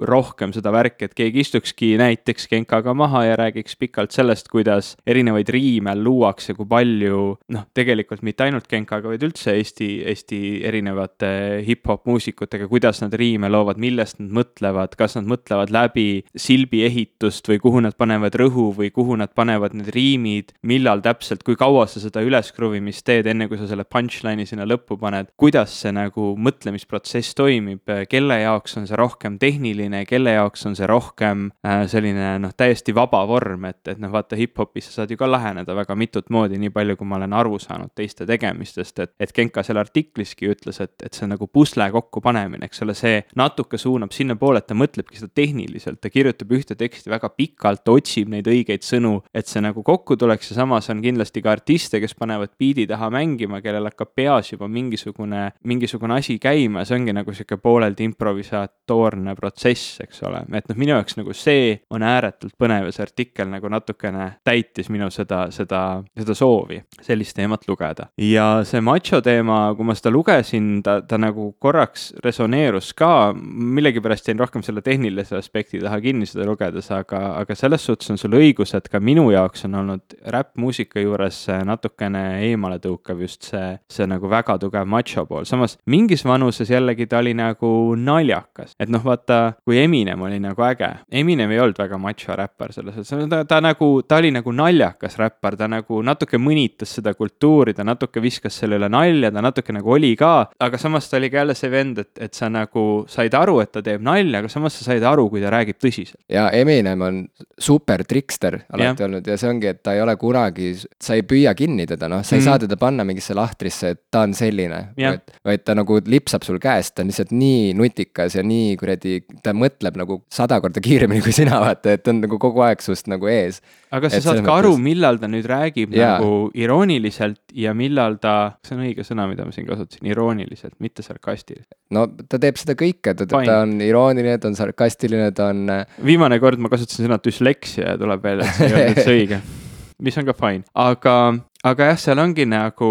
rohkem seda värki, et keegi istukski näiteks Genkaga maha ja räägiks pikalt sellest, kuidas erinevaid riime luuakse, kui palju noh, tegelikult mitte ainult Genkaga, vaid üldse Eesti, Eesti erinevate hip-hop muusikutega, kuidas nad riime loovad, millest nad mõtlevad, kas nad mõtlevad läbi silbi ehitust või kuhu nad panevad rõhu või kuhu nad panevad need riimid, millal täpselt, kui kaua sa seda üleskruvimist teed, enne kui sa selle punchline'i sinna lõppu paned, kuidas see nagu mõtlemisprotsess toimib, kelle jaoks on see rohkem tehniline, kelle jaoks on see rohkem äh, selline noh, täiesti vaba vorm, et, et noh, vaata hip-hopis sa saad ju ka läheneda väga mitut moodi, nii palju, kui ma olen aru saanud teiste tegemistest, et, et Genka seal artikliski ütles, et, et see on nagu pusle kokkupanemine, eks ole, see natuke suunab sinnapoole, et ta mõtlebki seda tehniliselt ta kirjutab ühte teksti väga pikalt, otsib neid õigeid sõnu, et see nagu kokku tuleks ja samas on kindlasti ka artiste, kes panevad biidi taha mängima, kellel hakkab peas juba mingisugune, mingisugune asi käima ja see ongi nagu sihuke pooleldi improvisatoorne protsess, eks ole. et noh, minu jaoks nagu see on ääretult põnev ja see artikkel nagu natukene täitis minu seda, seda, seda soovi sellist teemat lugeda. ja see macho teema, kui ma seda lugesin, ta, ta nagu korraks resoneerus ka, millegipärast jäin rohkem selle tehnilise aspekti taha kinni seda lugedes, aga, aga selles suhtes on sul õigus, et ka minu jaoks on olnud räppmuusika juures natukene eemaletõukav just see, see nagu väga tugev macho pool, samas mingis vanuses jällegi ta oli nagu naljakas. Et noh, vaata, kui Eminem oli nagu äge, Eminem ei olnud väga macho räppar selles mõttes, ta, ta nagu, ta oli nagu naljakas räppar, ta nagu natuke mõnitas seda kultuuri, ta natuke viskas selle üle nalja, ta natuke nagu oli ka, aga samas ta oli ka jälle see vend, et, et sa nagu said aru, et ta teeb nalja, aga samas sa said aru, kui ta räägib tõsiselt. ja Eminem on super trikster alati ja. olnud ja see ongi, et ta ei ole kunagi, sa ei püüa kinni teda, noh, sa ei mm. saa teda panna mingisse lahtrisse, et ta on selline. vaid, vaid ta nagu lipsab sul käest, ta on lihtsalt nii nutikas ja nii kuradi, ta mõtleb nagu sada korda kiiremini kui sina, vaata, et ta on nagu kogu aeg sust nagu ees. aga sa et saad ka mõttes... aru, millal ta nüüd räägib ja. nagu irooniliselt ja millal ta, see on õige sõna, mida ma siin kasutasin, irooniliselt, mitte sarkastiliselt. no ta teeb seda kõike, ta, ta on irooniline, ta on sarkastiline, ta on. Äh, viimane kord ma kasutasin sõna düsleksia ja tuleb välja, et see ei olnud üldse õige mis on ka fine, aga aga jah, seal ongi nagu,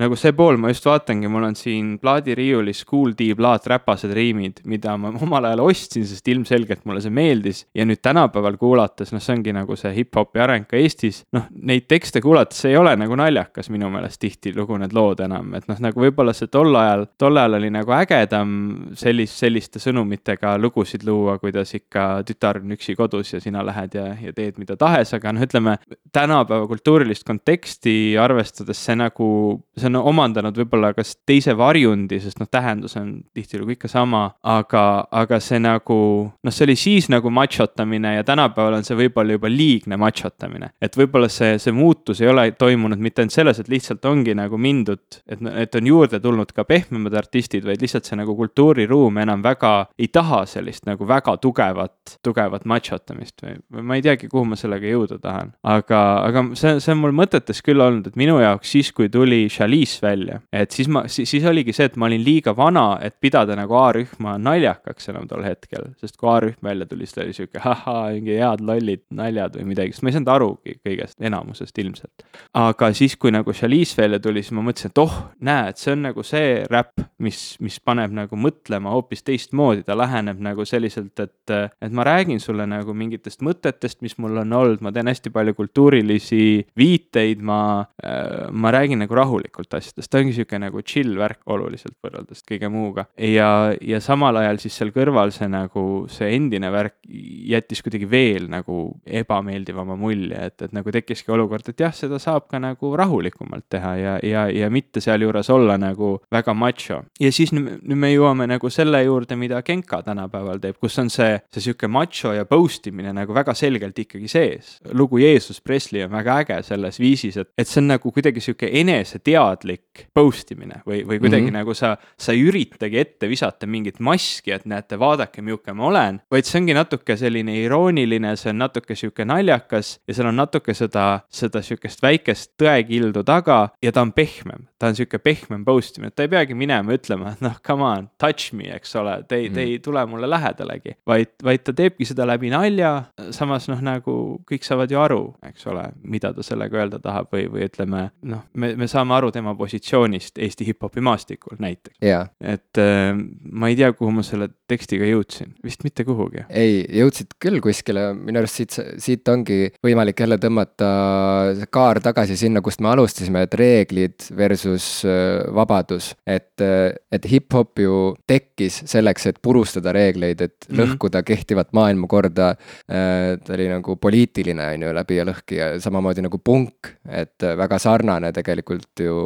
nagu see pool, ma just vaatangi, mul on siin plaadiriiulis Kool D plaat Räpased riimid, mida ma omal ajal ostsin, sest ilmselgelt mulle see meeldis. ja nüüd tänapäeval kuulates, noh, see ongi nagu see hip-hopi areng ka Eestis, noh, neid tekste kuulates ei ole nagu naljakas minu meelest tihtilugu need lood enam, et noh, nagu võib-olla see tol ajal, tol ajal oli nagu ägedam sellist, selliste sõnumitega lugusid luua, kuidas ikka tütar on üksi kodus ja sina lähed ja, ja teed mida tahes, aga noh, ütleme tänapäeva kultuurilist konteksti arvestades see nagu, see on omandanud võib-olla kas teise varjundi, sest noh, tähendus on tihtilugu ikka sama, aga, aga see nagu noh, see oli siis nagu machotamine ja tänapäeval on see võib-olla juba liigne machotamine. et võib-olla see, see muutus ei ole toimunud mitte ainult selles, et lihtsalt ongi nagu mindud, et, et on juurde tulnud ka pehmemad artistid, vaid lihtsalt see nagu kultuuriruum enam väga ei taha sellist nagu väga tugevat, tugevat machotamist või, või ma ei teagi, kuhu ma sellega jõuda tahan. aga, aga see, see on mul mõtetes küll olnud, et minu jaoks siis, kui tuli Chalice välja, et siis ma, siis oligi see, et ma olin liiga vana, et pidada nagu A-rühma naljakaks enam tol hetkel. sest kui A-rühm välja tuli, siis ta oli sihuke ahaa, mingi head lollid naljad või midagi, sest ma ei saanud arugi kõigest, enamusest ilmselt. aga siis, kui nagu Chalice välja tuli, siis ma mõtlesin, et oh, näe, et see on nagu see räpp, mis, mis paneb nagu mõtlema hoopis teistmoodi, ta läheneb nagu selliselt, et, et ma räägin sulle nagu mingitest mõtetest, mis mul on olnud, ma teen hästi palju kultuurilisi viiteid, ma, ma räägin nagu rahulikult asjadest, ta ongi sihuke nagu chill värk oluliselt võrreldes kõige muuga. ja, ja samal ajal siis seal kõrval see nagu, see endine värk jättis kuidagi veel nagu ebameeldivama mulje, et, et nagu tekkiski olukord, et jah, seda saab ka nagu rahulikumalt teha ja, ja, ja mitte sealjuures olla nagu väga macho. ja siis nüüd, nüüd me jõuame nagu selle juurde, mida Genka tänapäeval teeb, kus on see, see sihuke macho ja post imine nagu väga selgelt ikkagi sees. lugu Jeesus Presley on väga äge selles viisis, et, et see on nagu kuidagi sihuke eneseteadlik post imine või, või kuidagi mm -hmm. nagu sa, sa ei üritagi ette visata mingit maski, et näete, vaadake, milline ma olen, vaid see ongi natuke selline irooniline, see on natuke sihuke naljakas ja seal on natuke seda, seda sihukest väikest tõekildu taga ja ta on pehmem. ta on sihuke pehmem post imine, et ta ei peagi minema ütlema, et noh, come on, touch me, eks ole, te ei mm, -hmm. te ei tule mulle lähedalegi, vaid, vaid ta teebki seda läbi nalja, samas noh, nagu kõik saavad ju aru, eks ole, mida ta sellega öelda tahab või, või ütleme, noh, me, me saame aru tema positsioonist Eesti hip-hopi maastikul näiteks yeah.. et äh, ma ei tea, kuhu ma selle tekstiga jõudsin, vist mitte kuhugi. ei, jõudsid küll kuskile, minu arust siit, siit ongi võimalik jälle tõmmata kaar tagasi sinna, kust me alustasime, et reeglid versus äh, vabadus. et, äh, et hip-hop ju tekkis selleks, et purustada reegleid, et mm -hmm. lõhkuda kehtivat maailmakorda. Äh, ta oli nagu poliitiline, on ju, läbi ja lõhki ja samamoodi nagu punk, et väga sarnane tegelikult ju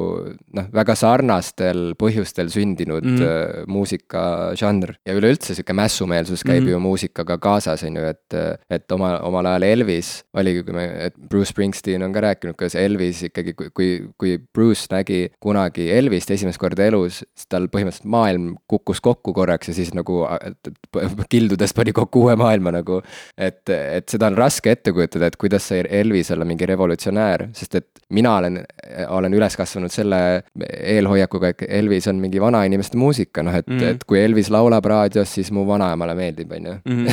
noh, väga sarnastel põhjustel sündinud mm -hmm. muusikažanr ja üleüldse sihuke mässumeelsus käib mm -hmm. ju muusikaga kaasas, on ju, et, et oma, omal ajal Elvis oligi, kui me, et Bruce Springsteen on ka rääkinud, kuidas Elvis ikkagi, kui, kui, Bruce nägi kunagi Elvist esimest korda elus, siis tal põhimõtteliselt maailm kukkus kokku korraks ja siis nagu kildudest pani kokku uue maailma nagu. et, et seda on raske ette kujutada, et kuidas sai Elvis olla mingi revolutsionäär, sest et mina olen, olen üles kasvanud selle eelhoiakuga, et Elvis on mingi vanainimeste muusika, noh et mm, -hmm. et kui Elvis laulab raadios, siis mu vanaemale meeldib, on ju. Mhm.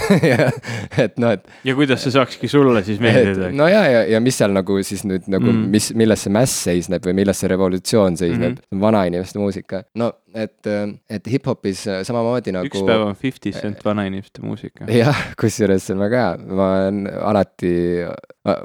et noh, et. ja kuidas see saakski sulle siis meeldida? no ja, ja, ja mis seal nagu siis nüüd nagu mm, -hmm. mis, milles see mäss seisneb või milles see revolutsioon seisneb mm, -hmm. vanainimeste muusika. no et, et hip-hopis samamoodi nagu. üks päev on Fifty Cent vanainimeste muusika. jah, kusjuures see on väga hea, ma olen alati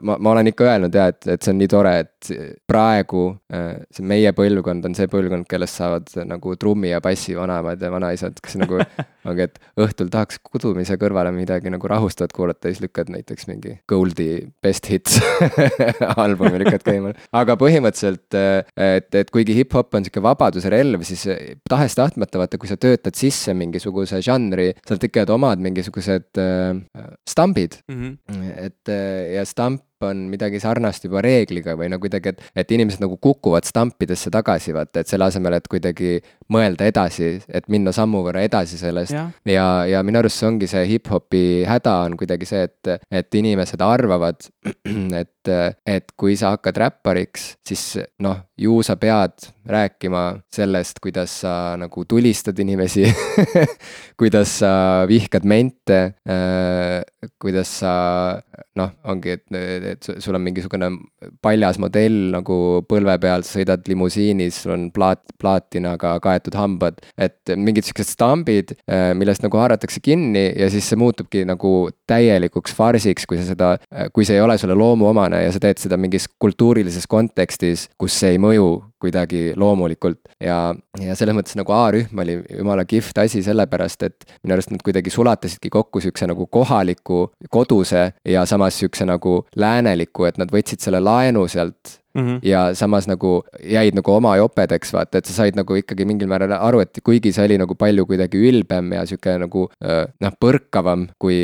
ma, ma olen ikka öelnud ja et, et see on nii tore, et praegu äh, see meie põlvkond on see põlvkond, kellest saavad nagu trummi ja bassi vanaemad ja vanaisad, kes nagu ongi, et õhtul tahaks kudumise kõrvale midagi nagu rahustavat kuulata, siis lükkad näiteks mingi Goldie Best Hits albumi lükkad käima. aga põhimõtteliselt, äh, et, et kuigi hip-hop on sihuke vabaduse relv, siis tahes-tahtmata vaata, kui sa töötad sisse mingisuguse žanri, sealt tekivad omad mingisugused äh, stambid mm. -hmm. et ja stamp on midagi sarnast juba reegliga või no kuidagi, et, et inimesed nagu kukuvad stampidesse tagasi, vaata, et selle asemel, et kuidagi mõelda edasi, et minna sammu võrra edasi sellest. ja, ja, ja minu arust see ongi see hip-hopi häda on kuidagi see, et, et inimesed arvavad, et, et kui sa hakkad räppariks, siis noh, ju sa pead rääkima sellest, kuidas sa nagu tulistad inimesi kuidas sa vihkad mente äh,, kuidas sa noh, ongi, et, et sul on mingisugune paljas modell nagu põlve peal, sa sõidad limusiinis, sul on plaat, plaatinaga kaetud hambad. et mingid siuksed stambid, äh, millest nagu haaratakse kinni ja siis see muutubki nagu täielikuks farsiks, kui sa seda, kui see ei ole sulle loomuomane ja sa teed seda mingis kultuurilises kontekstis, kus see ei mõju kuidagi loomulikult. ja, ja selles mõttes nagu A-rühm oli jumala kihvt asi, sellepärast et minu arust nad kuidagi sulatasidki kokku siukse nagu kohaliku, koduse ja samas siukse nagu lääneliku, et nad võtsid selle laenu sealt mm. -hmm. ja samas nagu jäid nagu oma jopedeks, vaata, et sa said nagu ikkagi mingil määral aru, et kuigi see oli nagu palju kuidagi ülbem ja sihuke nagu noh, põrkavam kui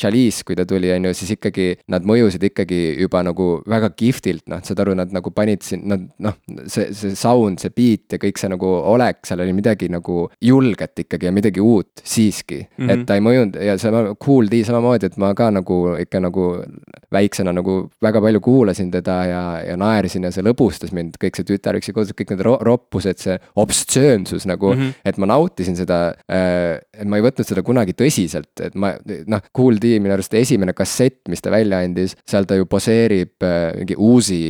Chalice, kui ta tuli, on ju, siis ikkagi nad mõjusid ikkagi juba nagu väga kihvtilt, noh, saad aru, nad nagu panid siin, nad noh, see, see sound, see beat ja kõik see nagu olek, seal oli midagi nagu julget ikkagi ja midagi uut siiski mm. -hmm. et ta ei mõjunud ja sama Cool D samamoodi, et ma ka nagu ikka nagu väiksena nagu väga palju kuulasin teda ja, ja naersin ja see lõbustas mind, kõik see tütarüksi kodus, kõik need ro roppused, see obstsöönsus nagu mm, -hmm. et ma nautisin seda äh,. et ma ei võtnud seda kunagi tõsiselt, et ma noh, Cool D minu arust esimene kassett, mis ta välja andis, seal ta ju poseerib äh, mingi Uusi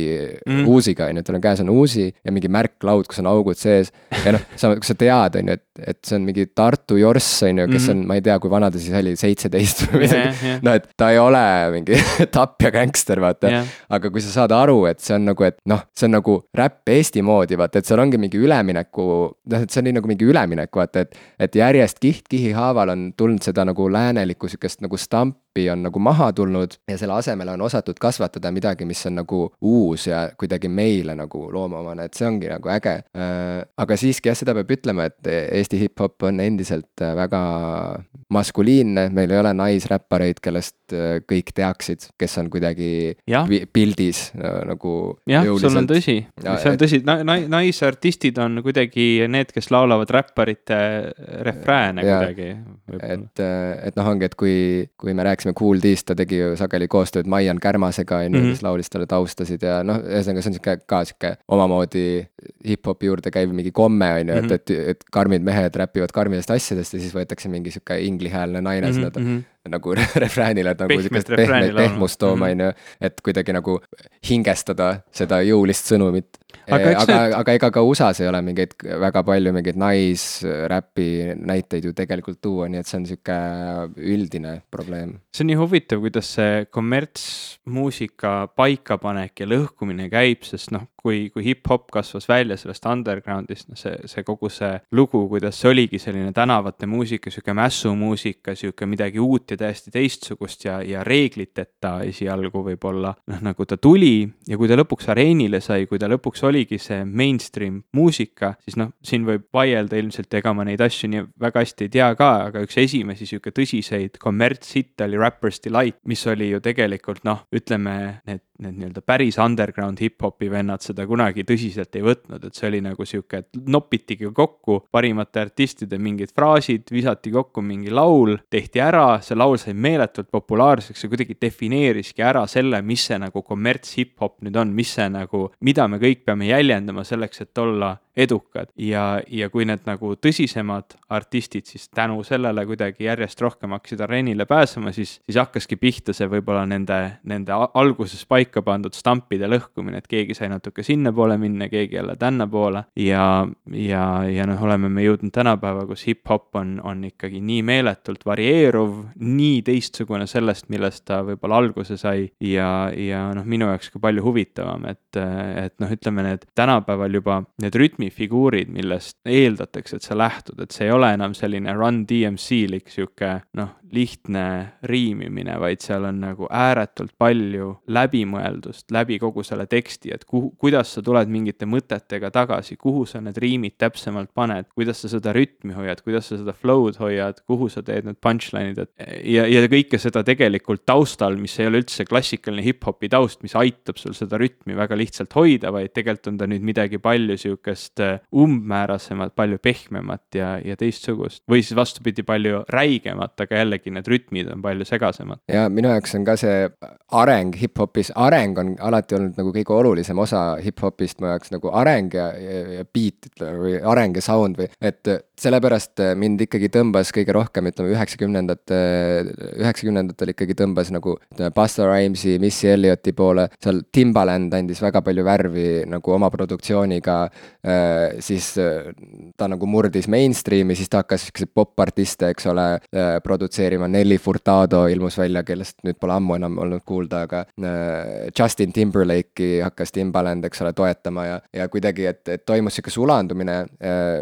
mm, -hmm. Uusiga on ju, tal on käes on Uusi ja mingi märklaud, kus on augud sees. ja noh, sa, sa tead, on ju, et, et see on mingi Tartu Jorss, on ju, kes mhm. on, ma ei tea, kui vana ta siis oli, seitseteist või midagi yeah,. Yeah. no et ta ei ole mingi tapja gängster, vaata yeah.. aga kui sa saad aru, et see on nagu, et noh, see on nagu räpp Eesti moodi, vaata, et seal ongi mingi ülemineku, noh, et see oli nagu mingi üleminek, vaata, et. et järjest kiht kihi haaval on tulnud seda nagu läänelikku sihukest nagu stamp appi on nagu maha tulnud ja selle asemele on osatud kasvatada midagi, mis on nagu uus ja kuidagi meile nagu loomuomane, et see ongi nagu äge. Äh, aga siiski jah, seda peab ütlema, et Eesti hip-hop on endiselt äh, väga maskuliinne, meil ei ole naisräppareid, kellest äh, kõik teaksid, kes on kuidagi ja. pildis nagu. jah, sul on tõsi, see on tõsi na, na, naisartistid on kuidagi need, kes laulavad räpparite refrääne ja. kuidagi. et, et noh, ongi, et kui, kui me rääkisime rääkisime Kool D-st, ta tegi ju sageli koostööd Maian Kärmasega, on ju, mhm. kes laulis talle taustasid ja noh, ühesõnaga see on sihuke ka sihuke omamoodi hip-hopi juurde käiv mingi komme, on ju, et, mhm. et, et karmid mehed räpivad karmidest asjadest ja siis võetakse mingi sihuke inglihäälne naine sinna mm -hmm nagu refräänile, et nagu sihukest pehme, pehmust tooma, mhm. on ju. et kuidagi nagu hingestada seda jõulist sõnumit. Aga, aga, need... aga ega ka USA-s ei ole mingeid väga palju mingeid naisräpi näiteid ju tegelikult tuua, nii et see on sihuke üldine probleem. see on nii huvitav, kuidas see kommertsmuusika paikapanek ja lõhkumine käib, sest noh, kui, kui hip-hop kasvas välja sellest underground'ist, noh see, see kogu see lugu, kuidas see oligi selline tänavate muusika, sihuke mässumuusika, sihuke midagi uut ja täiesti teistsugust ja, ja reegliteta esialgu võib-olla, noh nagu ta tuli ja kui ta lõpuks areenile sai, kui ta lõpuks oligi see mainstream muusika, siis noh, siin võib vaielda ilmselt, ega ma neid asju nii väga hästi ei tea ka, aga üks esimesi sihuke tõsiseid kommertshitte oli Rapper's Delight, mis oli ju tegelikult noh, ütleme need need nii-öelda päris underground hip-hopi vennad seda kunagi tõsiselt ei võtnud, et see oli nagu sihuke, et nopitigi kokku parimate artistide mingid fraasid, visati kokku mingi laul, tehti ära, see laul sai meeletult populaarseks ja kuidagi defineeriski ära selle, mis see nagu kommerts hip-hop nüüd on, mis see nagu, mida me kõik peame jäljendama selleks, et olla edukad. Ja, ja kui need nagu tõsisemad artistid siis tänu sellele kuidagi järjest rohkem hakkasid areenile pääsema, siis, siis hakkaski pihta see võib-olla nende, nende alguses paika pandud stampide lõhkumine, et keegi sai natuke sinnapoole minna, keegi jälle tännapoole. Ja, ja, ja noh, oleme me jõudnud tänapäeva, kus hip-hop on, on ikkagi nii meeletult varieeruv, nii teistsugune sellest, millest ta võib-olla alguse sai. Ja, ja noh, minu jaoks ka palju huvitavam, et, et noh, ütleme need tänapäeval juba need rütmid, rütmifiguurid, millest eeldatakse, et sa lähtud, et see ei ole enam selline Run DMC-lik sihuke noh, lihtne riimimine, vaid seal on nagu ääretult palju läbimõeldust läbi kogu selle teksti, et kuhu, kuidas sa tuled mingite mõtetega tagasi, kuhu sa need riimid täpsemalt paned, kuidas sa seda rütmi hoiad, kuidas sa seda flow'd hoiad, kuhu sa teed need punchline'id, et ja, ja kõike seda tegelikult taustal, mis ei ole üldse klassikaline hip-hopi taust, mis aitab sul seda rütmi väga lihtsalt hoida, vaid tegelikult on ta nüüd midagi palju sihukest äh, umbmäärasemat, palju pehmemat ja, ja teistsugust. või siis vastupidi, palju räigemat, aga jällegi jällegi need rütmid on palju segasemad. ja minu jaoks on ka see areng hip-hopis, areng on alati olnud nagu kõige olulisem osa hip-hopist mu jaoks nagu areng ja, ja, ja beat ütleme või areng ja sound või, et sellepärast mind ikkagi tõmbas kõige rohkem, ütleme üheksakümnendate, üheksakümnendatel ikkagi tõmbas nagu ütleme Busta Rhymesi, Missy Elliotti poole, seal Timbaland andis väga palju värvi nagu oma produktsiooniga äh,, siis ta nagu murdis mainstream'i, siis ta hakkas siukseid popartiste, eks ole äh,, produtseerima produtseerima, Nelly Furtado ilmus välja, kellest nüüd pole ammu enam olnud kuulda, aga äh, Justin Timberlake'i hakkas Timbaland, eks ole, toetama ja, ja kuidagi, et, et toimus sihuke sulandumine äh,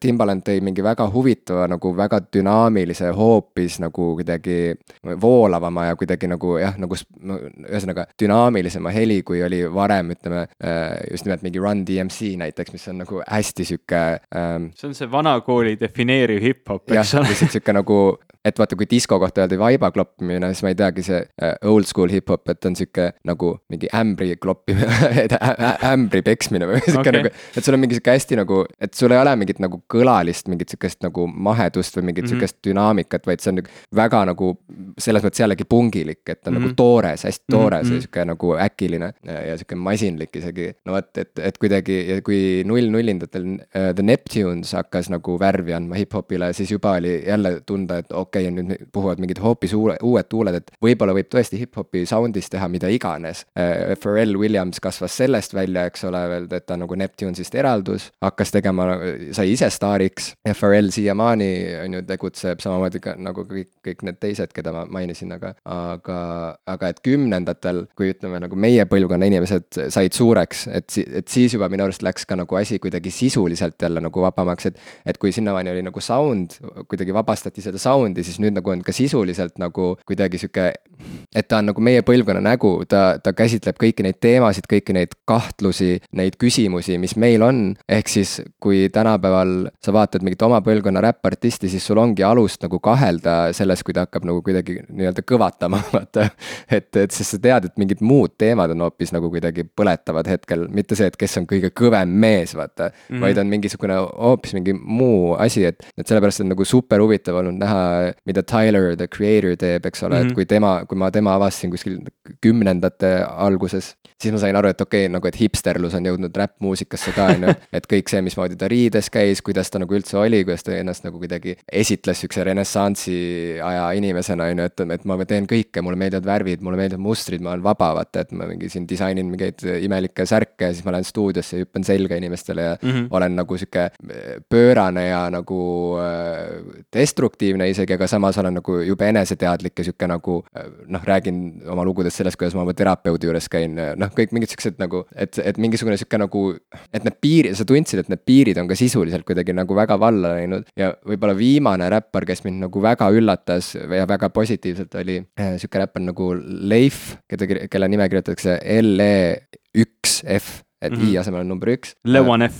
Timbaland tõi mingi väga huvitava nagu väga dünaamilise, hoopis nagu kuidagi voolavama ja kuidagi nagu jah, nagu ühesõnaga dünaamilisema heli, kui oli varem, ütleme äh, just nimelt mingi Run DMC näiteks, mis on nagu hästi sihuke ähm, see on see vanakooli defineeriv hip-hop, eks ole. lihtsalt sihuke nagu, et vaata, kui disko kohta öeldi vaiba kloppimine, siis ma ei teagi, see äh, old school hip-hop, et on sihuke nagu mingi ämbri kloppimine ämbri peksmine või sihuke okay. nagu, et sul on mingi sihuke hästi nagu, et sul ei ole mingit nagu kõlalist, mingit sihukest nagu mahedust või mingit Mhm. mm -hmm. sihukest dünaamikat, vaid see on nagu väga nagu selles mõttes jällegi pungilik, et ta on mm -hmm. Mhm. nagu toores, hästi Mhm, toores mm mhm. -hmm. ja sihuke nagu äkiline ja, ja sihuke masinlik isegi. no vot, et, et kuidagi kui null nullindatel uh, The Neptunes hakkas nagu värvi andma hip-hopile, siis juba oli jälle tunda, et okei okay,, nüüd puhuvad mingid hoopis uue, uued tuuled, et võib-olla võib tõesti hip-hopi sound'is teha mida iganes uh,. Pharrell Williams kasvas sellest välja, eks ole, veel, et ta nagu Neptunesist eraldus, hakkas tegema, sai ise staariks ja Pharrell siiamaani on ju tegutseb samamoodi ka nagu kõik, kõik need teised, keda ma mainisin, aga, aga, aga et kümnendatel, kui ütleme nagu meie põlvkonna inimesed said suureks, et et siis juba minu arust läks ka nagu asi kuidagi sisuliselt jälle nagu vabamaks, et et kui sinnamaani oli nagu sound, kuidagi vabastati seda sound'i, siis nüüd nagu on ka sisuliselt nagu kuidagi sihuke et ta on nagu meie põlvkonna nägu, ta, ta käsitleb kõiki neid teemasid, kõiki neid kahtlusi, neid küsimusi, mis meil on. ehk siis, kui tänapäeval sa vaatad mingit oma põlvkonna räppartisti, siis sul ongi alust nagu kahelda selles, kui ta hakkab nagu kuidagi nii-öelda kõvatama, vaata. et, et sest sa tead, et mingid muud teemad on hoopis nagu kuidagi põletavad hetkel, mitte see, et kes on kõige kõvem mees, vaata mm. -hmm. vaid on mingisugune hoopis mingi muu asi, et, et sellepärast on nagu super huvitav olnud näha, mida Tyler, the creator teeb, eks ole mm, -hmm. Mhm. et kui tema, kui ma tema avastasin kuskil kümnendate alguses, siis ma sain aru, et okei okay,, nagu et hipsterlus on jõudnud räppmuusikasse ka, on ju. et kõik see, mismoodi ta riides käis, kuidas ta nagu üldse oli, kuidas ta ennast nagu kuidagi esitles siukse renessansi aja inimesena, on ju, et, et ma teen kõike, mulle meeldivad värvid, mulle meeldivad mustrid, ma olen vaba, vaata, et ma mingi siin disainin mingeid imelikke särke ja siis ma lähen stuudiosse ja hüppan selga inimestele ja mm. -hmm. olen nagu sihuke pöörane ja nagu äh, destruktiivne isegi, aga samas olen nagu jube eneseteadlik ja sihuke nagu äh, noh, räägin oma lugudest sellest, kuidas ma oma terapeudi juures käin, noh, kõik mingid siuksed nagu, et, et mingisugune sihuke nagu, et need piirid, sa tundsid, et need piirid on ka sisuliselt kuidagi nagu väga valla läinud ja võib-olla viimane räppar, kes mind nagu väga üllatas ja väga positiivselt oli äh, sihuke räppar nagu Leif, keda, kelle nime kirjutatakse L-E üks F, et mm Mhm. -hmm. I asemel on number üks. Lewanef,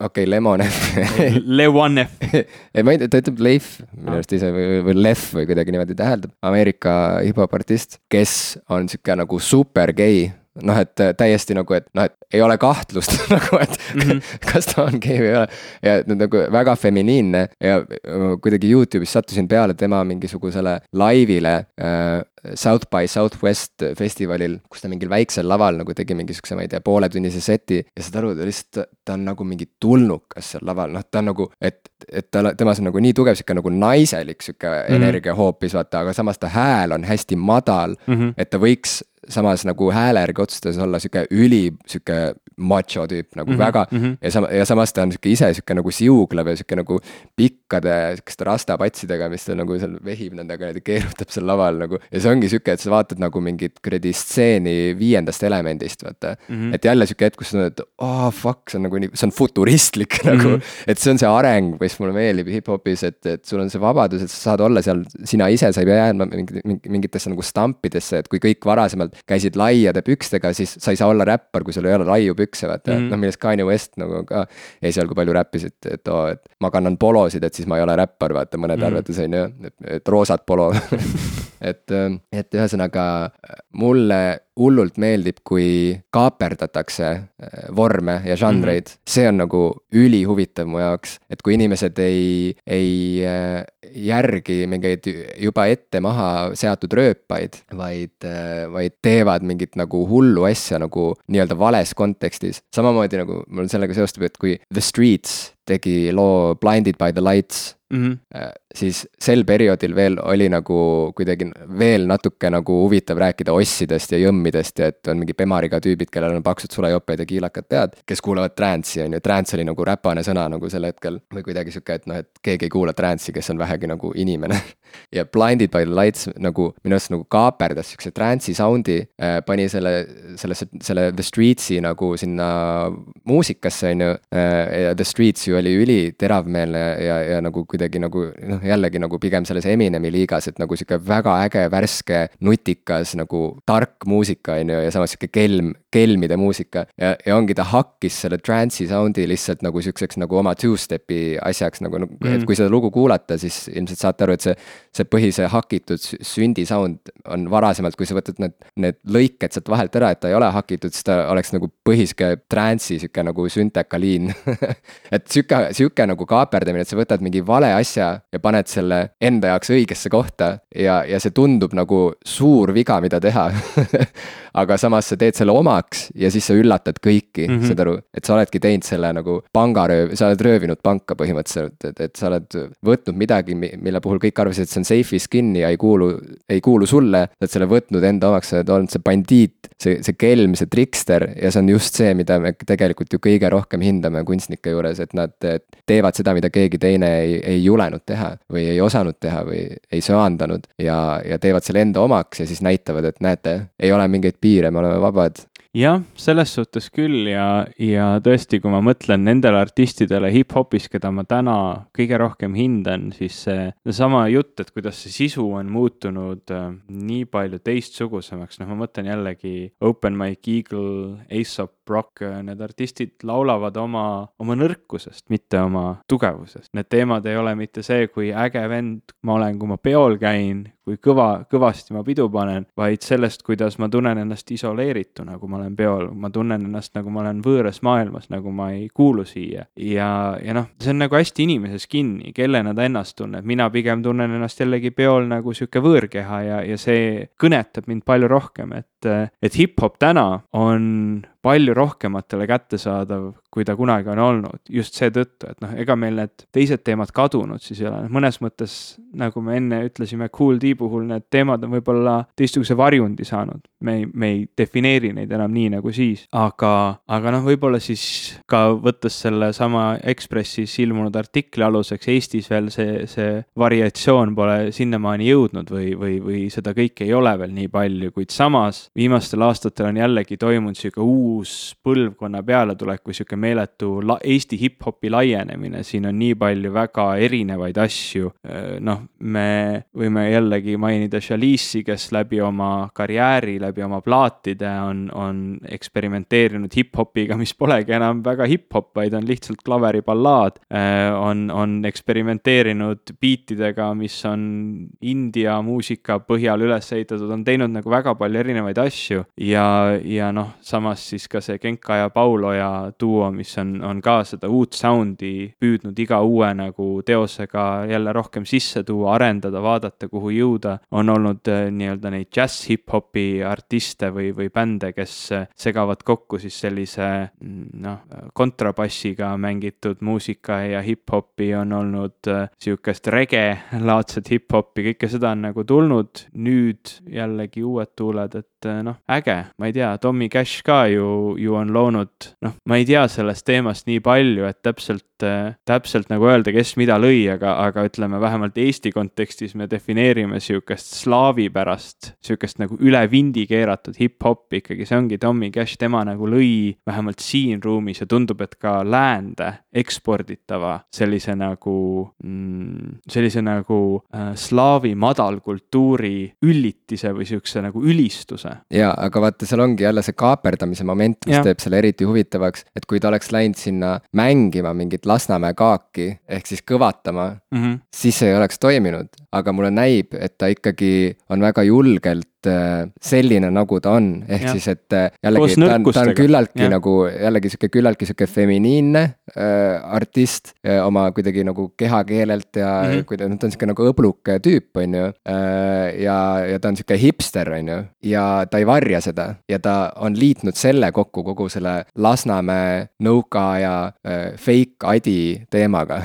okei, Lemon F Lewanef, ei, ma ei tea, ta ütleb Leif minu arust ise või, või Lef või kuidagi niimoodi täheldab. Ameerika hip-hop artist, kes on sihuke nagu super gei. noh, et täiesti nagu, et noh, et ei ole kahtlust nagu, et mm. -hmm. kas ta on gei või ei ole. ja nagu väga feminiinne ja äh, kuidagi Youtube'is sattusin peale tema mingisugusele laivile äh, South by Southwest festivalil, kus ta mingil väiksel laval nagu tegi mingi siukse, ma ei tea, pooletunnise seti ja saad aru, ta lihtsalt, ta on nagu mingi tulnukas seal laval, noh, ta on nagu, et, et tal, temas on nagu nii tugev sihuke nagu naiselik sihuke mm. -hmm. energia hoopis vaata, aga samas ta hääl on hästi madal mm. -hmm. et ta võiks samas nagu hääle järgi otsustades olla sihuke üli sihuke macho tüüp nagu mm Mhm, -hmm. väga mm mhm. -hmm. ja sama ja samas ta on sihuke ise sihuke nagu siuglev ja sihuke nagu pikkade sihukeste rastapatsidega, mis ta nagu seal vehib nendega niimoodi keerutab seal laval nagu ja see ongi sihuke, et sa vaatad nagu mingit kuradi stseeni viiendast elemendist, vaata mm. Mhm. -hmm. et jälle sihuke hetk, kus sa tunned, et oh fuck, see on nagu nii, see on futuristlik mm -hmm. nagu, et see on see areng, mis mulle meeldib hip-hopis, et, et sul on see vabadus, et sa saad olla seal sina ise, sa ei pea jääma mingi, mingi, mingitesse nagu stampidesse, et kui kõik varasemalt käisid laiade pükstega, siis sa ei saa olla räppar, kui sul ei ole laiu pükse, vaata mm Mhm. -hmm. noh, millest Kanye West nagu ka esialgu palju räppisid, et oo, et ma kannan polosid, et siis ma ei ole räppar, vaata mõnede Mhm. mm -hmm. arvates on ju, et, et roosat polo et, et ühesõnaga mulle hullult meeldib, kui kaaperdatakse äh, vorme ja žanreid mm, -hmm. see on nagu ülihuvitav mu jaoks, et kui inimesed ei, ei äh, järgi mingeid juba ette maha seatud rööpaid, vaid, vaid teevad mingit nagu hullu asja nagu nii-öelda vales kontekstis. samamoodi nagu mul sellega seostub, et kui The Streets tegi loo Blinded by the lights mm. -hmm. siis sel perioodil veel oli nagu kuidagi veel natuke nagu huvitav rääkida ossidest ja jõmmidest ja et on mingi Bemariga tüübid, kellel on paksud sulejoped ja kiilakad pead, kes kuulavad trance'i on ju, trance oli nagu räpane sõna nagu sel hetkel või kuidagi sihuke, et noh, et keegi ei kuula trance'i, kes on vähegi nagu inimene ja Blinded by the Lights nagu minu arust nagu kaaperdas siukse trance'i sound'i äh,, pani selle, sellesse, selle The Streets'i nagu sinna muusikasse, on ju äh,. ja The Streets ju oli üliteravmeelne ja, ja nagu kuidagi nagu noh, jällegi nagu pigem selles Eminemi liigas, et nagu sihuke väga äge, värske, nutikas nagu tark muusika, on ju, ja samas sihuke kelm, kelmide muusika. ja, ja ongi, ta hakkis selle trance'i sound'i lihtsalt nagu siukseks nagu oma two-step'i asjaks nagu mm., et kui seda lugu kuulata, siis ilmselt saate aru, et see, see põhise hakitud sündi sound on varasemalt, kui sa võtad need, need lõiked sealt vahelt ära, et ta ei ole hakitud, siis ta oleks nagu põhiske trance'i sihuke nagu süntekaliin et sihuke, sihuke nagu kaaperdamine, et sa võtad mingi vale asja ja paned selle enda jaoks õigesse kohta ja, ja see tundub nagu suur viga, mida teha aga samas sa teed selle omaks ja siis sa üllatad kõiki mm, -hmm. saad aru, et sa oledki teinud selle nagu pangarööv, sa oled röövinud panka põhimõtteliselt, et, et sa oled võtnud midagi, mille puhul kõik arvasid, et see on safe'i skin'i ja ei kuulu, ei kuulu sulle. sa oled selle võtnud enda omaks, sa oled olnud see bandiit, see, see kelm, see trikster ja see on just see, mida me tegelikult ju kõige rohkem hindame kunstnike juures, et nad teevad seda, mida keegi teine ei, ei julenud teha või ei osanud teha või ei söandanud ja, ja teevad selle enda omaks ja siis näitavad, et näete, ei ole mingeid piire, me oleme vabad jah, selles suhtes küll ja, ja tõesti, kui ma mõtlen nendele artistidele hip-hopis, keda ma täna kõige rohkem hindan, siis see, seesama jutt, et kuidas see sisu on muutunud äh, nii palju teistsugusemaks, noh, ma mõtlen jällegi Open Mike Eagle, Aesop Rock, äh, need artistid laulavad oma, oma nõrkusest, mitte oma tugevusest. Need teemad ei ole mitte see, kui äge vend ma olen, kui ma peol käin, kui kõva, kõvasti ma pidu panen, vaid sellest, kuidas ma tunnen ennast isoleerituna, kui ma olen peol, ma tunnen ennast nagu ma olen võõras maailmas, nagu ma ei kuulu siia. ja, ja noh, see on nagu hästi inimeses kinni, kellena ta ennast tunneb, mina pigem tunnen ennast jällegi peol nagu sihuke võõrkeha ja, ja see kõnetab mind palju rohkem, et, et hip-hop täna on palju rohkematele kättesaadav, kui ta kunagi on olnud. just seetõttu, et noh, ega meil need teised teemad kadunud siis ei ole, mõnes mõttes nagu me enne ütlesime, Kool D puhul need teemad on võib-olla teistsuguse varjundi saanud. me ei, me ei defineeri neid enam nii nagu siis, aga, aga noh, võib-olla siis ka võttes sellesama Ekspressis ilmunud artikli aluseks, Eestis veel see, see variatsioon pole sinnamaani jõudnud või, või, või seda kõike ei ole veel nii palju, kuid samas viimastel aastatel on jällegi toimunud sihuke uus uus põlvkonna pealetulek või sihuke meeletu Eesti hip-hopi laienemine, siin on nii palju väga erinevaid asju. noh, me võime jällegi mainida Chalice'i, kes läbi oma karjääri, läbi oma plaatide on, on eksperimenteerinud hip-hopiga, mis polegi enam väga hip-hop, vaid on lihtsalt klaveriballaad. on, on eksperimenteerinud beatidega, mis on India muusika põhjal üles ehitatud, on teinud nagu väga palju erinevaid asju ja, ja noh, samas siis siis ka see Genka ja Pauloja duo, mis on, on ka seda uut sound'i püüdnud iga uue nagu teosega jälle rohkem sisse tuua, arendada, vaadata, kuhu jõuda. on olnud äh, nii-öelda neid džäss-hip-hopi artiste või, või bände, kes segavad kokku siis sellise mm, noh, kontrabassiga mängitud muusika ja hip-hopi, on olnud äh, sihukest rege-laadset hip-hopi, kõike seda on nagu tulnud. nüüd jällegi uued tuuled, et noh, äge, ma ei tea, Tommy Cash ka ju ju, on loonud, noh, ma ei tea sellest teemast nii palju, et täpselt, täpselt nagu öelda, kes mida lõi, aga, aga ütleme vähemalt Eesti kontekstis me defineerime sihukest slaavipärast, sihukest nagu üle vindi keeratud hip-hopi ikkagi, see ongi Tommy Cash, tema nagu lõi vähemalt siin ruumis ja tundub, et ka läände eksporditava sellise nagu mm,, sellise nagu äh, slaavi madalkultuuri üllitise või sihukese nagu ülistuse. jaa, aga vaata, seal ongi jälle see kaaperdamise moment moment, mis ja. teeb selle eriti huvitavaks, et kui ta oleks läinud sinna mängima mingit Lasnamäe kaaki ehk siis kõvatama mm, -hmm. siis see ei oleks toiminud. aga mulle näib, et ta ikkagi on väga julgelt äh, selline, nagu ta on, ehk Jah. siis, et äh, jällegi ta on, ta on küllaltki Jah. nagu jällegi sihuke küllaltki sihuke feminiinne äh, artist äh, oma kuidagi nagu kehakeelelt ja mm Mhm. -hmm. kuidagi, noh, ta on sihuke nagu õbluke tüüp, on ju äh, ja, ja ta on sihuke hipster, on ju, ja ta ei varja seda ja ta on liitnud selle kokku kogu selle Lasnamäe nõukaaja äh, fake adi teemaga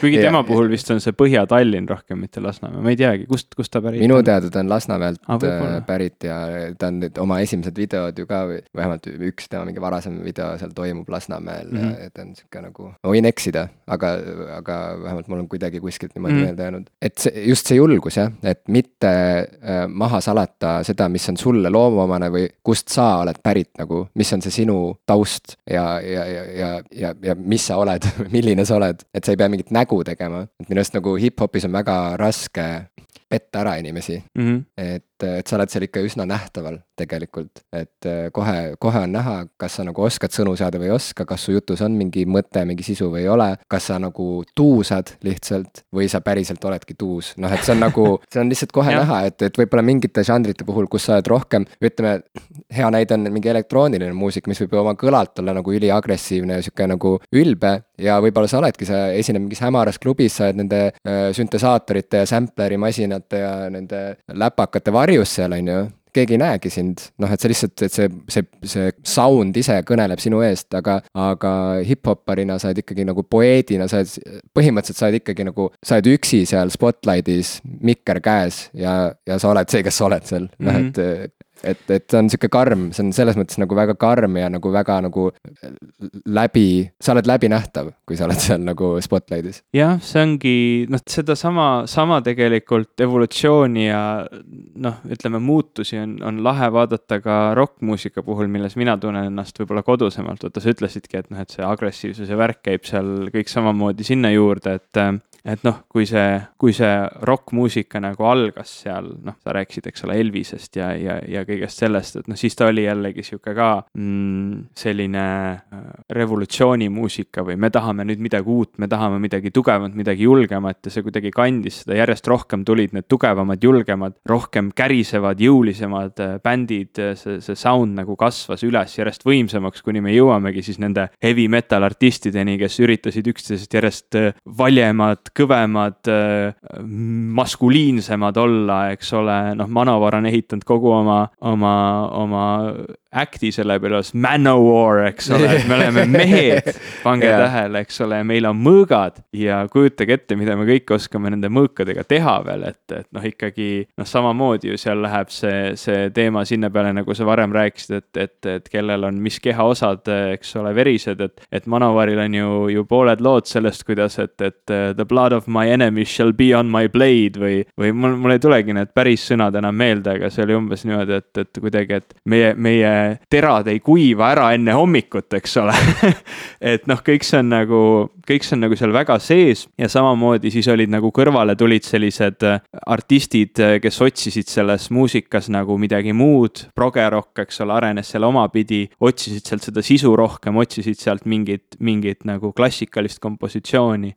kuigi Ja- tema puhul vist on see Põhja-Tallinn rohkem, mitte Lasnamäe, ma ei teagi, kust, kust ta pärit minu on. teada ta on Lasnamäelt Ah, ah, võib-olla. pärit ja ta on nüüd oma esimesed videod ju ka või vähemalt üks tema mingi varasem video seal toimub Lasnamäel mm Mhm. -hmm. ja ta on sihuke nagu, ma võin eksida, aga, aga vähemalt mul on kuidagi kuskilt niimoodi Mhm. mm -hmm. meelde jäänud. et see, just see julgus jah, et mitte äh, maha salata seda, mis on sulle loomuomane või kust sa oled pärit nagu, mis on see sinu taust ja, ja, ja, ja, ja, ja mis sa oled milline sa oled, et sa ei pea mingit nägu tegema, et minu arust nagu hip-hopis on väga raske petta ära inimesi mm. -hmm. et, et sa oled seal ikka üsna nähtaval tegelikult, et äh, kohe, kohe on näha, kas sa nagu oskad sõnu seada või ei oska, kas su jutus on mingi mõte, mingi sisu või ei ole, kas sa nagu tuusad lihtsalt või sa päriselt oledki tuus, noh, et see on nagu, see on lihtsalt kohe näha, et, et võib-olla mingite žanrite puhul, kus sa oled rohkem, ütleme, hea näide on mingi elektrooniline muusika, mis võib oma kõlalt olla nagu üliagressiivne ja sihuke nagu ülbe ja võib-olla sa oledki, sa esined mingis hämaras klubis, sa oled nende äh, süntesaatorite ja sampleri masinate ja nende läpakate varjus seal, on ju. Keegi ei näegi sind, noh, et see lihtsalt, et see, see, see sound ise kõneleb sinu eest, aga, aga hip-hopparina sa oled ikkagi nagu poeedina, sa oled, põhimõtteliselt sa oled ikkagi nagu, sa oled üksi seal spotlightis, mikker käes ja, ja sa oled see, kes sa oled seal, noh, et et, et see on sihuke karm, see on selles mõttes nagu väga karm ja nagu väga nagu läbi, sa oled läbinähtav, kui sa oled seal nagu spotlight'is. jah, see ongi noh, sedasama, sama tegelikult evolutsiooni ja noh, ütleme muutusi on, on lahe vaadata ka rokkmuusika puhul, milles mina tunnen ennast võib-olla kodusemalt, vaata sa ütlesidki, et noh, et see agressiivsus ja värk käib seal kõik samamoodi sinna juurde, et et noh, kui see, kui see rokkmuusika nagu algas seal, noh, sa rääkisid, eks ole, Elvisest ja, ja, ja kõigest sellest, et noh, siis ta oli jällegi sihuke ka mm, selline äh, revolutsioonimuusika või me tahame nüüd midagi uut, me tahame midagi tugevat, midagi julgemat ja see kuidagi kandis seda, järjest rohkem tulid need tugevamad, julgemad, rohkem kärisevad, jõulisemad äh, bändid, see, see sound nagu kasvas üles järjest võimsamaks, kuni me jõuamegi siis nende heavy metal artistideni, kes üritasid üksteisest järjest äh, valjemad, kõvemad, maskuliinsemad olla, eks ole, noh, Manovar on ehitanud kogu oma, oma, oma act'i selle peale, Manowar, eks ole, et me oleme mehed, pange yeah. tähele, eks ole, meil on mõõgad. Ja kujutage ette, mida me kõik oskame nende mõõkadega teha veel, et, et noh, ikkagi noh, samamoodi ju seal läheb see, see teema sinna peale, nagu sa varem rääkisid, et, et, et kellel on mis kehaosad, eks ole, verised, et, et Manovaril on ju, ju pooled lood sellest, kuidas, et, et uh, the blood of my enemies shall be on my blade või, või mul, mul ei tulegi need päris sõnad enam meelde, aga see oli umbes niimoodi, et, et kuidagi, et meie, meie terad ei kuiva ära enne hommikut, eks ole et noh, kõik see on nagu, kõik see on nagu seal väga sees ja samamoodi siis olid nagu kõrvale tulid sellised äh, artistid, äh, kes otsisid selles muusikas nagu midagi muud, progerokk, eks ole, arenes seal omapidi, otsisid sealt seda sisu rohkem, otsisid sealt mingit, mingit nagu klassikalist kompositsiooni.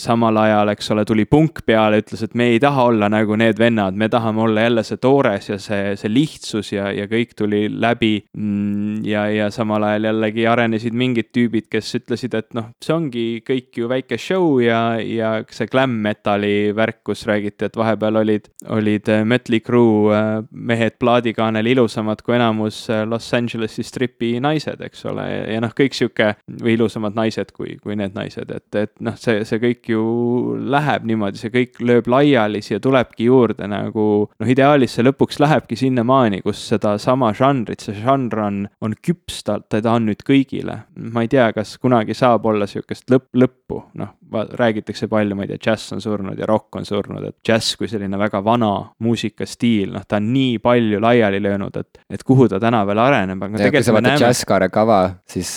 samal ajal, eks ole, tuli punk peale, ütles, et me ei taha olla nagu need vennad, me tahame olla jälle see toores ja see, see lihtsus ja, ja kõik tuli läbi. Mm, ja, ja samal ajal jällegi arenesid mingid tüübid, kes ütlesid, et noh, see ongi kõik ju väike show ja, ja see glam metali värk, kus räägiti, et vahepeal olid, olid äh, Mötley Crüe äh, mehed plaadikaanel ilusamad kui enamus äh, Los Angelesi stripi naised, eks ole, ja noh, kõik sihuke või ilusamad naised kui, kui need naised, et, et noh, see, see kõik ju läheb niimoodi, see kõik lööb laiali, siia tulebki juurde nagu noh, ideaalis see lõpuks lähebki sinnamaani, kus sedasama žanrit, see žanr on, on küps, ta, ta on nüüd kõigile. ma ei tea, kas kunagi saab olla sihukest lõpp, lõppu, noh, räägitakse palju, ma ei tea, džäss on surnud ja rokk on surnud, et džäss kui selline väga vana muusikastiil, noh, ta on nii palju laiali löönud, et, et kuhu ta täna veel areneb, aga ja kui sa vaatad džässkaare kava, siis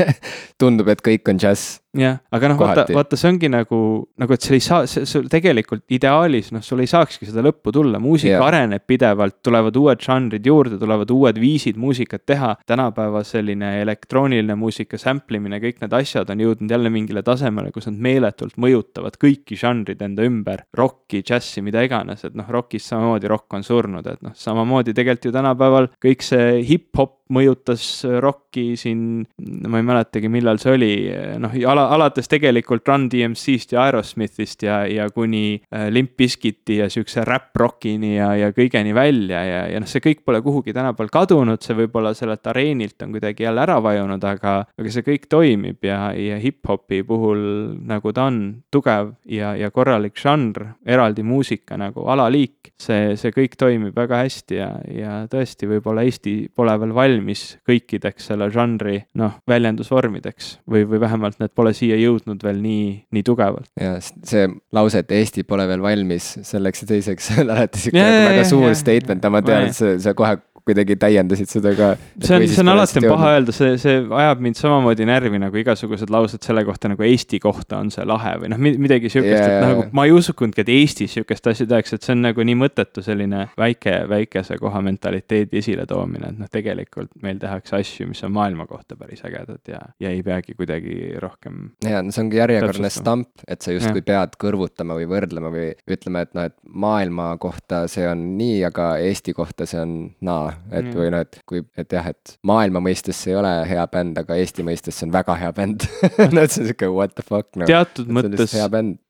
tundub, et kõik on džäss jah, aga noh, vaata, vaata, see ongi nagu, nagu, et sul ei saa, sul tegelikult ideaalis, noh, sul ei saakski seda lõppu tulla, muusika yeah. areneb pidevalt, tulevad uued žanrid juurde, tulevad uued viisid muusikat teha. tänapäeva selline elektrooniline muusika sample imine, kõik need asjad on jõudnud jälle mingile tasemele, kus nad meeletult mõjutavad kõiki žanrid enda ümber, rocki, džässi, mida iganes, et noh, rockis samamoodi rock on surnud, et noh, samamoodi tegelikult ju tänapäeval kõik see hip-hop mõjutas rocki siin, ma ei mäletagi, millal see oli, noh, ala, alates tegelikult Run DMC-st ja Aerosmithist ja, ja kuni äh, Limp Bizkiti ja siukse räpp-rockini ja, ja kõigeni välja ja, ja noh, see kõik pole kuhugi tänapäeval kadunud, see võib-olla sellelt areenilt on kuidagi jälle ära vajunud, aga, aga see kõik toimib ja, ja hip-hopi puhul nagu ta on tugev ja, ja korralik žanr, eraldi muusika nagu alaliik, see, see kõik toimib väga hästi ja, ja tõesti, võib-olla Eesti pole veel valmis valmis kõikideks selle žanri noh, väljendusvormideks või, või vähemalt need pole siia jõudnud veel nii, nii tugevalt. ja see lause, et Eesti pole veel valmis selleks ja teiseks on alati sihuke väga suur statement, aga ma tean, et see, see kohe kuidagi täiendasid seda ka. see on, see on alati on paha öelda, see, see ajab mind samamoodi närvi nagu igasugused laused selle kohta nagu Eesti kohta on see lahe või noh, midagi sihukest yeah,, et nagu ma ei uskunudki, et Eestis sihukest asja tehakse, et see on nagu nii mõttetu selline väike, väikese koha mentaliteedi esiletoomine, et noh, tegelikult meil tehakse asju, mis on maailma kohta päris ägedad ja, ja ei peagi kuidagi rohkem. ja no see ongi järjekordne stamp, et sa justkui pead kõrvutama või võrdlema või ütlema, et noh, et maailma kohta see on nii, aga Eesti kohta see on naa et mm. või noh, et kui, et jah, et maailma mõistes see ei ole hea bänd, aga Eesti mõistes see on väga hea bänd. No et see on sihuke what the fuck no.. teatud mõttes,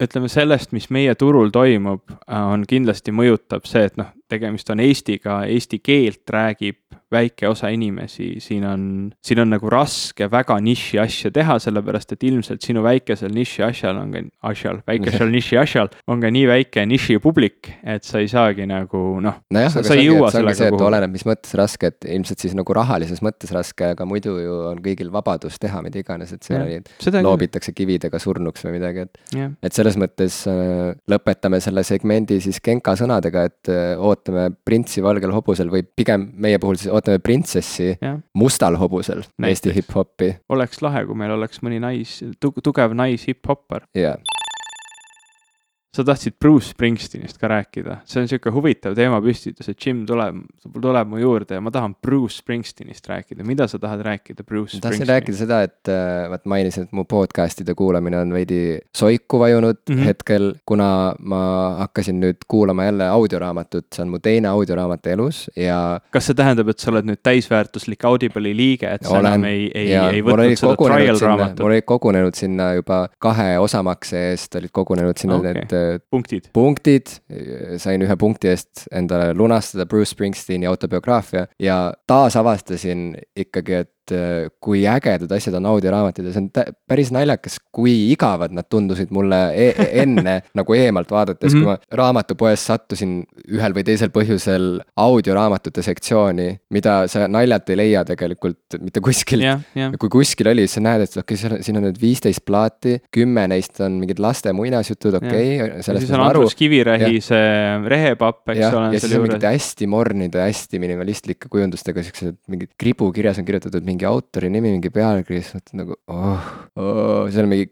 ütleme sellest, mis meie turul toimub, on kindlasti mõjutab see, et noh, tegemist on Eestiga, eesti keelt räägib väike osa inimesi, siin on, siin on nagu raske väga niši asja teha, sellepärast et ilmselt sinu väikesel niši asjal on ka, asjal, väikesel niši asjal on ka nii väike niši publik, et sa ei saagi nagu noh no. nojah, aga sa ei jõua sellega see, kuhugi. oleneb, mis mõttes raske, et ilmselt siis nagu rahalises mõttes raske, aga muidu ju on kõigil vabadus teha mida iganes, et seal oli, loobitakse kividega surnuks või midagi, et. et selles mõttes äh, lõpetame selle segmendi siis Genka sõnadega, et äh, ootame printsi valgel hobusel või pigem meie puhul siis ootame printsessi ja. mustal hobusel, Eesti hip-hopi. oleks lahe, kui meil oleks mõni nais, tugev nais hip-hopper. jaa sa tahtsid Bruce Springsteenist ka rääkida, see on sihuke huvitav teemapüstitus, et Jim tuleb, tuleb mu juurde ja ma tahan Bruce Springsteenist rääkida, mida sa tahad rääkida Bruce Springsteenist? tahtsin rääkida seda, et äh, vot mainisin, et mu podcast'ide kuulamine on veidi soiku vajunud mm -hmm. hetkel, kuna ma hakkasin nüüd kuulama jälle audioraamatut, see on mu teine audioraamat elus ja. kas see tähendab, et sa oled nüüd täisväärtuslik Audible'i liige, et sa enam ei, ei, ei võtnud seda trial raamatut? mul olid kogunenud sinna juba kahe osamakse eest olid kogunenud sinna okay. need punktid. punktid, sain ühe punkti eest endale lunastada Bruce Springsteeni autobiograafia ja taasavastasin ikkagi, et et äh, kui ägedad asjad on audioraamatud ja see on päris naljakas, kui igavad nad tundusid mulle e e enne nagu eemalt vaadates mm, -hmm. kui mhm. ma raamatupoes sattusin ühel või teisel põhjusel audioraamatute sektsiooni, mida sa naljalt ei leia tegelikult mitte kuskilt yeah,. Yeah. kui kuskil oli, siis sa näed, et okei okay,, siin on nüüd viisteist plaati, kümme neist on mingid laste muinasjutud, okei okay,, sellest ma saan aru. Kivirähi see rehepapp, eks ja, ole. ja siis on mingite hästi mornide, hästi minimalistlike kujundustega siuksed mingid kribukirjas on kirjutatud mingi mingi autori nimi, mingi pealkiri, siis mõtled nagu oh, oh, seal on mingi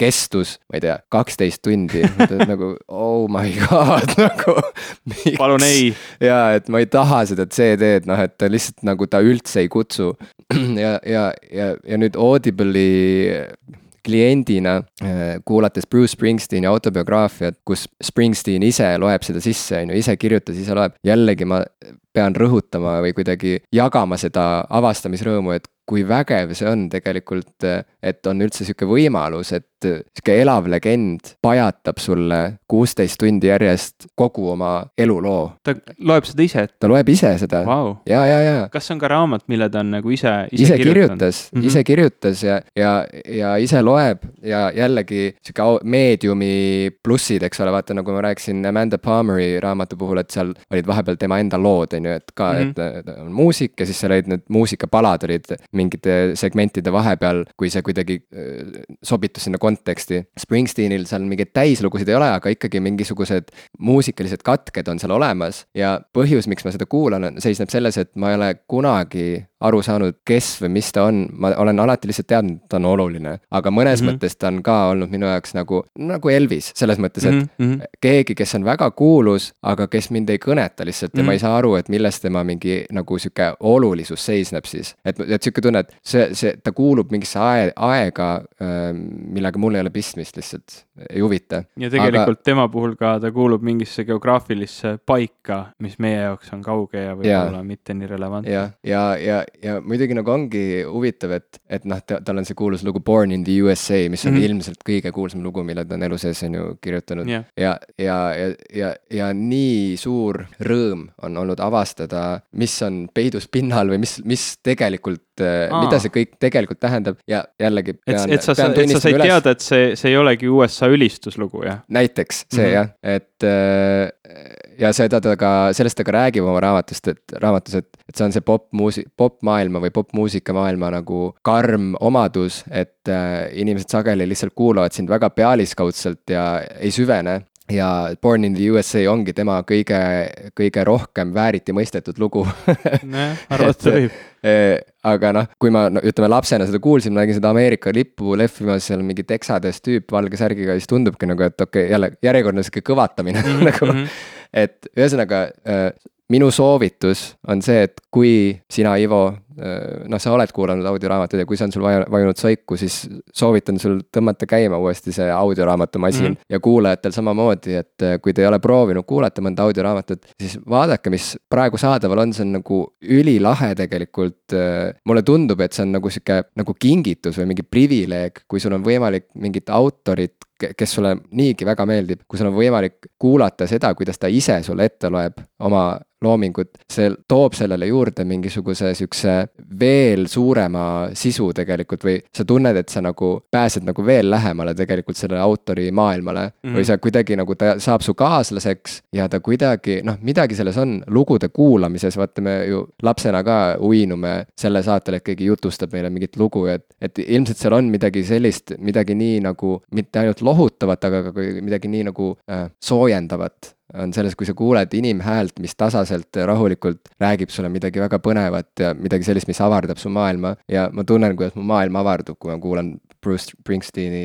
kestus, ma ei tea, kaksteist tundi, mõtled nagu oh my god, nagu. palun ei. ja, et ma ei taha seda CD-d, noh, et ta lihtsalt nagu ta üldse ei kutsu. ja, ja, ja, ja nüüd Audible'i kliendina äh, kuulates Bruce Springsteeni autobiograafiat, kus Springsteen ise loeb seda sisse, on ju, ise kirjutas, ise loeb. jällegi ma pean rõhutama või kuidagi jagama seda avastamisrõõmu, et kui vägev see on tegelikult, et on üldse sihuke võimalus, et sihuke elav legend pajatab sulle kuusteist tundi järjest kogu oma eluloo. ta loeb seda ise ta loeb ise seda wow.. ja, ja, ja. kas see on ka raamat, mille ta on nagu ise, ise, ise kirjutas mm, -hmm. ise kirjutas ja, ja, ja ise loeb ja jällegi sihuke meediumi plussid, eks ole, vaata nagu ma rääkisin Amanda Palmeri raamatu puhul, et seal olid vahepeal tema enda lood, on ju, et ka mm, -hmm. et on muusik ja siis seal olid need muusikapalad olid mingite segmentide vahepeal, kui see kuidagi äh, sobitus sinna konteksti. Springsteenil seal mingeid täislugusid ei ole, aga ikkagi mingisugused muusikalised katked on seal olemas ja põhjus, miks ma seda kuulan, seisneb selles, et ma ei ole kunagi aru saanud, kes või mis ta on, ma olen alati lihtsalt teadnud, et ta on oluline. aga mõnes mm -hmm. mõttes ta on ka olnud minu jaoks nagu, nagu Elvis, selles mõttes, et mm -hmm. keegi, kes on väga kuulus, aga kes mind ei kõneta lihtsalt mm -hmm. ja ma ei mhm. saa aru, et milles tema mingi nagu sihuke olulisus seisneb siis. et, et sihuke tunne, et see, see, ta kuulub mingisse ae, aega, millega mul ei ole pistmist lihtsalt, ei huvita. ja tegelikult aga... tema puhul ka ta kuulub mingisse geograafilisse paika, mis meie jaoks on kauge ja võib-olla mitte nii relevantne. ja, ja, ja, ja muidugi nagu ongi huvitav, et, et noh, tal on see kuulus lugu Born in the USA, mis on mm -hmm. ilmselt kõige kuulsam lugu, mille ta on elu sees on ju kirjutanud yeah.. ja, ja, ja, ja, ja nii suur rõõm on olnud avastada, mis on peidus pinnal või mis, mis tegelikult Aa. mida see kõik tegelikult tähendab ja jällegi. et, et sa, et sa said üles... teada, et see, see ei olegi USA ülistuslugu, jah? näiteks see mm -hmm. jah, et äh, ja seda ta ka, sellest ta ka räägib oma raamatust, et raamatus, et, et see on see popmuusi-, popmaailma või popmuusika maailma nagu karm omadus, et äh, inimesed sageli lihtsalt kuulavad sind väga pealiskaudselt ja ei süvene ja Born in the USA ongi tema kõige, kõige rohkem vääriti mõistetud lugu nojah, arvata võib äh, aga noh, kui ma no, ütleme lapsena seda kuulsin, ma nägin seda Ameerika lippu lehvimas seal mingi Texades tüüp valge särgiga, siis tundubki nagu, et okei okay,, jälle järjekordne sihuke kõvatamine mm -hmm. nagu. Et ühesõnaga äh, minu soovitus on see, et kui sina, Ivo, Äh, noh, sa oled kuulanud audioraamatut ja kui see on sul vaju, vajunud soiku, siis soovitan sul tõmmata käima uuesti see audioraamatumasin mm -hmm. ja kuulajatel samamoodi, et äh, kui te ei ole proovinud kuulata mõnda audioraamatut, siis vaadake, mis praegu saadaval on, see on nagu ülilahe tegelikult. Äh, mulle tundub, et see on nagu sihuke nagu kingitus või mingi privileeg, kui sul on võimalik mingit autorit kes sulle niigi väga meeldib, kui sul on võimalik kuulata seda, kuidas ta ise sulle ette loeb oma loomingut, see toob sellele juurde mingisuguse sihukese veel suurema sisu tegelikult või sa tunned, et sa nagu pääsed nagu veel lähemale tegelikult sellele autori maailmale mm. -hmm. või sa kuidagi nagu ta saab su kaaslaseks ja ta kuidagi noh, midagi selles on lugude kuulamises, vaata me ju lapsena ka uinume selle saatel, et keegi jutustab meile mingit lugu, et, et ilmselt seal on midagi sellist, midagi nii nagu mitte ainult lohutavat, aga ka midagi nii nagu äh, soojendavat on selles, kui sa kuuled inimhäält, mis tasaselt rahulikult räägib sulle midagi väga põnevat ja midagi sellist, mis avardab su maailma. ja ma tunnen, kuidas mu maailm avardub, kui ma kuulan Bruce Springsteeni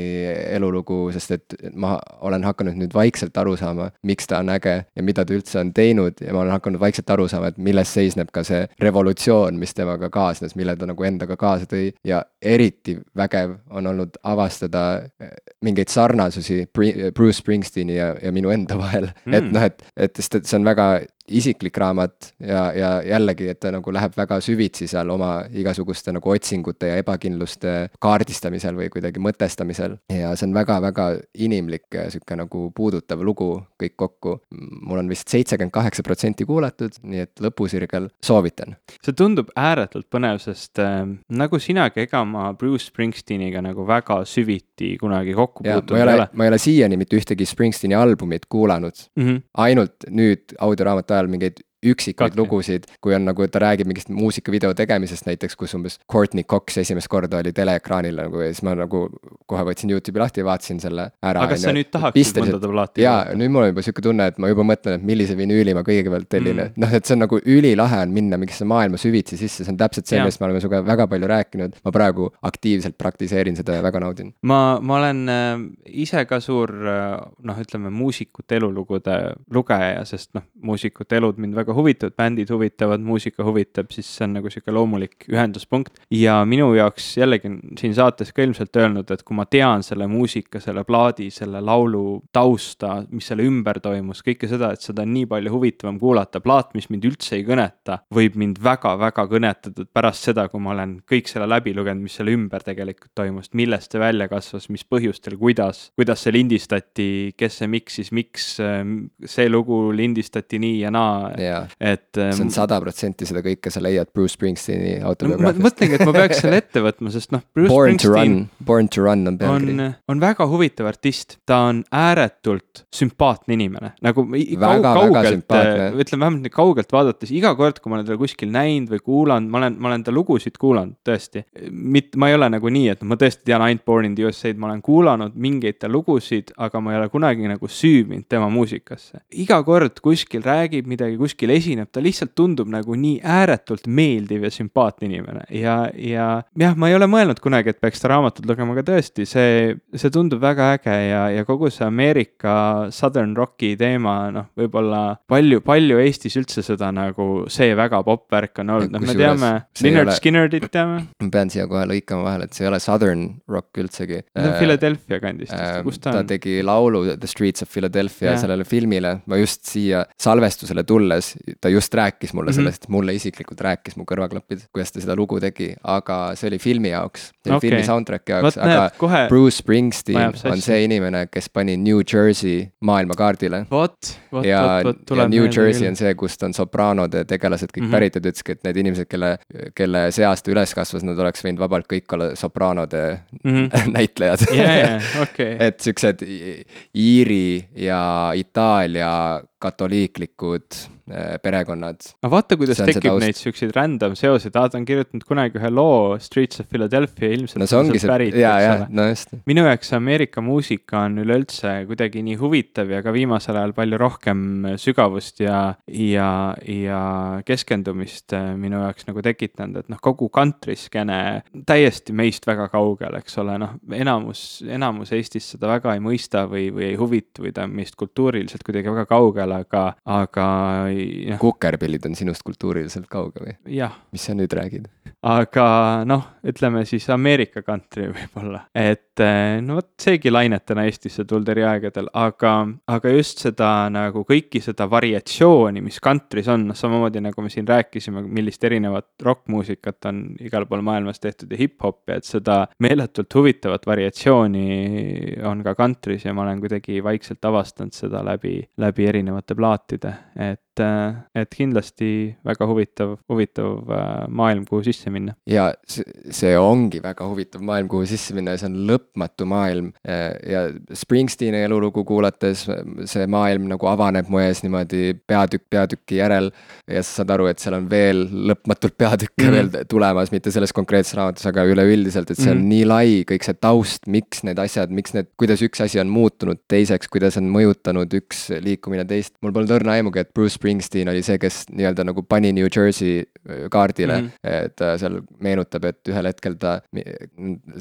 elulugu, sest et ma olen hakanud nüüd vaikselt aru saama, miks ta on äge ja mida ta üldse on teinud ja ma olen hakanud vaikselt aru saama, et milles seisneb ka see revolutsioon, mis temaga kaasnes, mille ta nagu endaga kaasa tõi. ja eriti vägev on olnud avastada eh, mingeid sarnasusi Bruce Springsteeni ja, ja minu enda vahel mm., et noh, et, et sest, et see on väga isiklik raamat ja, ja jällegi, et ta nagu läheb väga süvitsi seal oma igasuguste nagu otsingute ja ebakindluste kaardistamisel või kuidagi mõtestamisel. ja see on väga-väga inimlik sihuke nagu puudutav lugu kõik kokku. mul on vist seitsekümmend kaheksa protsenti kuulatud, nii et lõpusirgel soovitan. see tundub ääretult põnev, sest äh, nagu sinagi, ega ma Bruce Springsteeniga nagu väga süviti kunagi kokku puutunud ei ole. ma ei ole siiani mitte ühtegi Springsteeni albumit kuulanud mm, -hmm. ainult nüüd audioraamatu ajal mingeid üksikuid lugusid, kui on nagu, ta räägib mingist muusikavideo tegemisest näiteks, kus umbes Courtney Cox esimest korda oli teleekraanil nagu ja siis ma nagu kohe võtsin Youtube'i lahti ja vaatasin selle ära. aga kas sa nüüd tahaksid mõnda plaati? jaa, nüüd mul on juba sihuke tunne, et ma juba mõtlen, et millise vinüüli ma kõigepealt tellin mm., et noh, et see on nagu ülilahe on minna mingisse maailma süvitsi sisse, see on täpselt see, millest me oleme sinuga väga palju rääkinud. ma praegu aktiivselt praktiseerin seda ja väga naudin. ma, ma olen äh, ise ka suur äh, noh, ütleme muusikute elulugude lugeja, sest noh, muusikute elud mind väga väga huvitavad, bändid huvitavad, muusika huvitab, siis see on nagu sihuke loomulik ühenduspunkt. ja minu jaoks jällegi siin saates ka ilmselt öelnud, et kui ma tean selle muusika, selle plaadi, selle laulu tausta, mis selle ümber toimus, kõike seda, et seda on nii palju huvitavam kuulata, plaat, mis mind üldse ei kõneta, võib mind väga-väga kõnetada pärast seda, kui ma olen kõik selle läbi lugenud, mis selle ümber tegelikult toimus, millest see välja kasvas, mis põhjustel, kuidas, kuidas see lindistati, kes see miksis, miks see lugu lindistati nii ja naa yeah et. see on sada protsenti seda kõike sa leiad Bruce Springsteeni autobiograafiast no,. mõtlengi, et ma peaks selle ette võtma, sest noh. Born to run, Born to run on pealkiri. on, on väga huvitav artist, ta on ääretult sümpaatne inimene, nagu väga, kaugelt, äh, ütleme vähemalt nüüd kaugelt vaadates, iga kord, kui ma olen teda kuskil näinud või kuulanud, ma olen, ma olen ta lugusid kuulanud tõesti. mitte, ma ei ole nagu nii, et ma tõesti tean ainult Born in the USA-d, ma olen kuulanud mingeid ta lugusid, aga ma ei ole kunagi nagu süüvinud tema muusikasse. iga kord kuskil räägib midagi, kuskil pildil esineb, ta lihtsalt tundub nagu nii ääretult meeldiv ja sümpaatne inimene ja, ja jah, ma ei ole mõelnud kunagi, et peaks ta raamatut lugema, aga tõesti, see, see tundub väga äge ja, ja kogu see Ameerika Southern Rocki teema, noh, võib-olla palju, palju Eestis üldse seda nagu see väga popp värk on olnud, noh, me teame, Lynyrd Skynyrdit teame. ma pean siia kohe lõikama vahele, et see ei ole Southern Rock üldsegi. ta on Philadelphia kandist äh,, kus ta on? ta tegi laulu The Streets of Philadelphia yeah. sellele filmile, ma just siia salvestusele tulles, ta just rääkis mulle mm -hmm. sellest, mulle isiklikult rääkis mu kõrvaklapid, kuidas ta seda lugu tegi, aga see oli filmi jaoks, okay. filmi soundtrack'i jaoks, aga kohe... Bruce Springsteen on see inimene, kes pani New Jersey maailmakaardile. vot, vot, vot, tuleb ja New Jersey on see, kust on sopraanode tegelased kõik mm -hmm. pärit ja ta ütleski, et need inimesed, kelle, kelle seast ta üles kasvas, nad oleks võinud vabalt kõik olla sopraanode mm -hmm. näitlejad yeah,. Yeah, okay. et siuksed Iiri ja Itaalia katoliiklikud perekonnad. aga vaata, kuidas tekib neid siukseid random seoseid, ta on kirjutanud kunagi ühe loo Streets of Philadelphia, ilmselt no see ongi see, jaa, jaa, no just. minu jaoks Ameerika muusika on üleüldse kuidagi nii huvitav ja ka viimasel ajal palju rohkem sügavust ja, ja, ja keskendumist äh, minu jaoks nagu tekitanud, et noh, kogu country skeene täiesti meist väga kaugel, eks ole, noh, enamus, enamus Eestis seda väga ei mõista või, või ei huvitu või ta on meist kultuuriliselt kuidagi väga kaugel, aga, aga jah. kukerpillid on sinust kultuuriliselt kaugel või? mis sa nüüd räägid? aga noh, ütleme siis Ameerika country võib-olla, et eh, no vot seegi lainetena Eestisse tuldi eri aegadel, aga, aga just seda nagu kõiki seda variatsiooni, mis country's on, noh samamoodi nagu me siin rääkisime, millist erinevat rokkmuusikat on igal pool maailmas tehtud ja hip-hopi, et seda meeletult huvitavat variatsiooni on ka country's ja ma olen kuidagi vaikselt avastanud seda läbi, läbi erinevate plaatide, et et, äh, et kindlasti väga huvitav, huvitav äh, maailm, kuhu sisse minna. ja see ongi väga huvitav maailm, kuhu sisse minna ja see on lõpmatu maailm. Äh, ja Springsteeni elulugu kuulates see maailm nagu avaneb mu ees niimoodi peatükk peatüki järel. ja sa saad aru, et seal on veel lõpmatult peatükke mm -hmm. veel tulemas, mitte selles konkreetses raamatus, aga üleüldiselt, et see on mm -hmm. nii lai, kõik see taust, miks need asjad, miks need, kuidas üks asi on muutunud teiseks, kuidas on mõjutanud üks liikumine teist. mul polnud õrna aimugi, et Bruce Springsteen oli see, kes nii-öelda nagu pani New Jersey äh, kaardile mm, -hmm. et ta seal meenutab, et ühel hetkel ta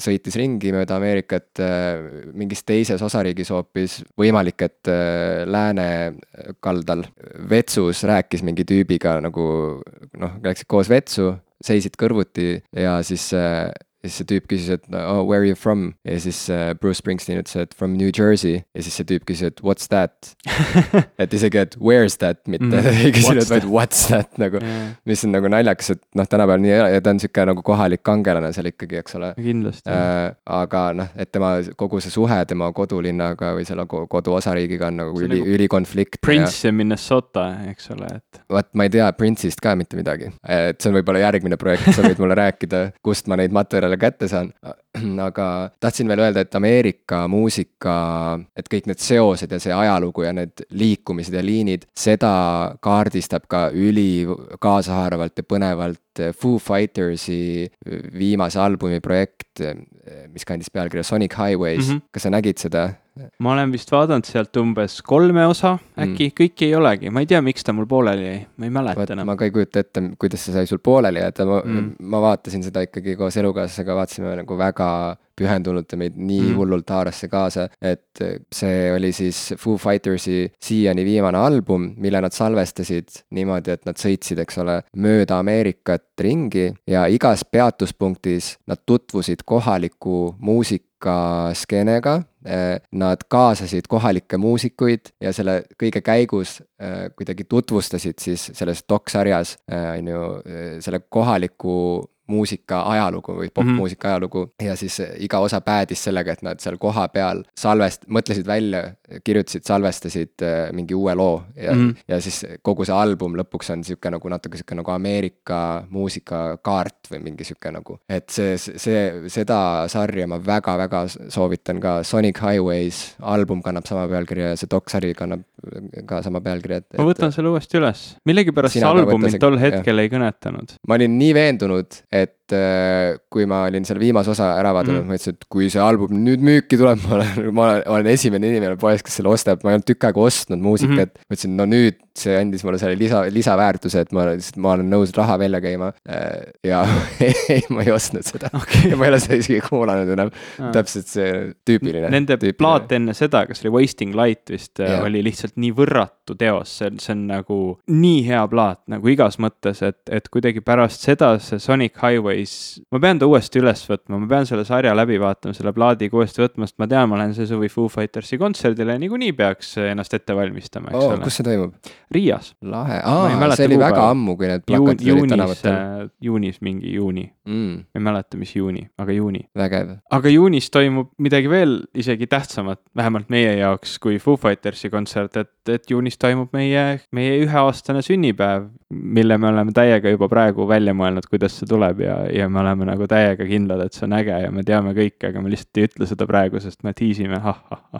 sõitis ringi mööda Ameerikat äh, mingis teises osariigis hoopis, võimalik, et äh, lääne kaldal vetsus rääkis mingi tüübiga nagu noh, läksid koos vetsu, seisid kõrvuti ja siis ja siis see tüüp küsis, et oh, where are you from? ja siis uh, Bruce Springsteen ütles, et from New Jersey. ja siis see tüüp küsis, et what's that et isegi, et where's that, mitte mm, ei küsinud, vaid what's that nagu yeah., mis on nagu naljakas, et noh, tänapäeval nii ja ta on sihuke nagu kohalik kangelane seal ikkagi, eks ole. kindlasti uh,. aga noh, et tema kogu see suhe tema kodulinnaga või selle koduosariigiga on nagu üli nagu, ülikonfliktne. Prince ja Minnesota, eks ole, et. vot ma ei tea Prince'ist ka mitte midagi, et see on võib-olla järgmine projekt, sa võid mulle rääkida, kust ma neid materjale endale kätte saan. aga tahtsin veel öelda, et Ameerika muusika, et kõik need seosed ja see ajalugu ja need liikumised ja liinid, seda kaardistab ka üli kaasahaaravalt ja põnevalt Foo Fightersi viimase albumi projekt, mis kandis pealkirja Sonic Highways mm, -hmm. kas sa nägid seda? Ma olen vist vaadanud sealt umbes kolme osa, äkki mm. kõiki ei olegi, ma ei tea, miks ta mul pooleli jäi, ma ei mäleta Vaat, enam. ma ka ei kujuta ette, kuidas see sai sul pooleli jääda, ma mm., ma vaatasin seda ikkagi koos elukaaslasega, vaatasime nagu väga pühendunult ja meid nii mm. hullult haaras see kaasa, et see oli siis Foo Fightersi siiani viimane album, mille nad salvestasid niimoodi, et nad sõitsid, eks ole, mööda Ameerikat ringi ja igas peatuspunktis nad tutvusid kohaliku muusikaskeenega Nad kaasasid kohalikke muusikuid ja selle kõige käigus äh, kuidagi tutvustasid siis selles doksarjas, äh, on ju, äh, selle kohaliku muusika ajalugu või popmuusika mm -hmm. ajalugu ja siis iga osa päädis sellega, et nad seal kohapeal salvest-, mõtlesid välja, kirjutasid, salvestasid äh, mingi uue loo ja mm, -hmm. ja siis kogu see album lõpuks on sihuke nagu natuke sihuke nagu Ameerika muusikakaart või mingi sihuke nagu, et see, see, seda sarja ma väga-väga soovitan ka, Sonic Highways album kannab sama pealkirja ja see doksari kannab ka sama pealkirja, et. ma võtan selle uuesti üles, millegipärast see album mind tol hetkel jah. ei kõnetanud. ma olin nii veendunud, et at et äh, kui ma olin selle viimase osa ära vaadanud mm., ma ütlesin, et kui see album nüüd müüki tuleb, ma olen, ma olen, esimene inimene poes, kes selle ostab, ma ei olnud tükk aega ostnud muusikat mm. -hmm. ma ütlesin, no nüüd see andis mulle selle lisa, lisaväärtuse, et ma lihtsalt, ma olen nõus raha välja käima. ja ei, ma ei ostnud seda okei ja ma ei ole seda isegi kuulanud enam, okay. täpselt see tüüpiline. Nende plaat enne seda, kas oli Wasting Light vist yeah. oli lihtsalt nii võrratu teos, see on, see on nagu nii hea plaat nagu igas mõttes, et, et kuidagi pärast seda see Sonic Highways, ma pean ta uuesti üles võtma, ma pean selle sarja läbi vaatama, selle plaadiga uuesti võtma, sest ma tean, ma lähen see suvi Foo Fightersi kontserdile, niikuinii peaks ennast ette valmistama, eks oh, ole. kus see toimub? Riias. lahe, aa, see oli väga ammu, kui need Juun, plakatid olid juunis tänavatel, juunis mingi juuni, mm,. ei mäleta, mis juuni, aga juuni. vägev, aga juunis toimub midagi veel isegi tähtsamat, vähemalt meie jaoks, kui Foo Fightersi kontsert, et, et juunis toimub meie, meie üheaastane sünnipäev, mille me oleme täiega juba praegu välja mõelnud, kuidas see tuleb ja, ja me oleme nagu täiega kindlad, et see on äge ja me teame kõike, aga me lihtsalt ei ütle seda praegu, sest me tiisime, ah-ah-ah.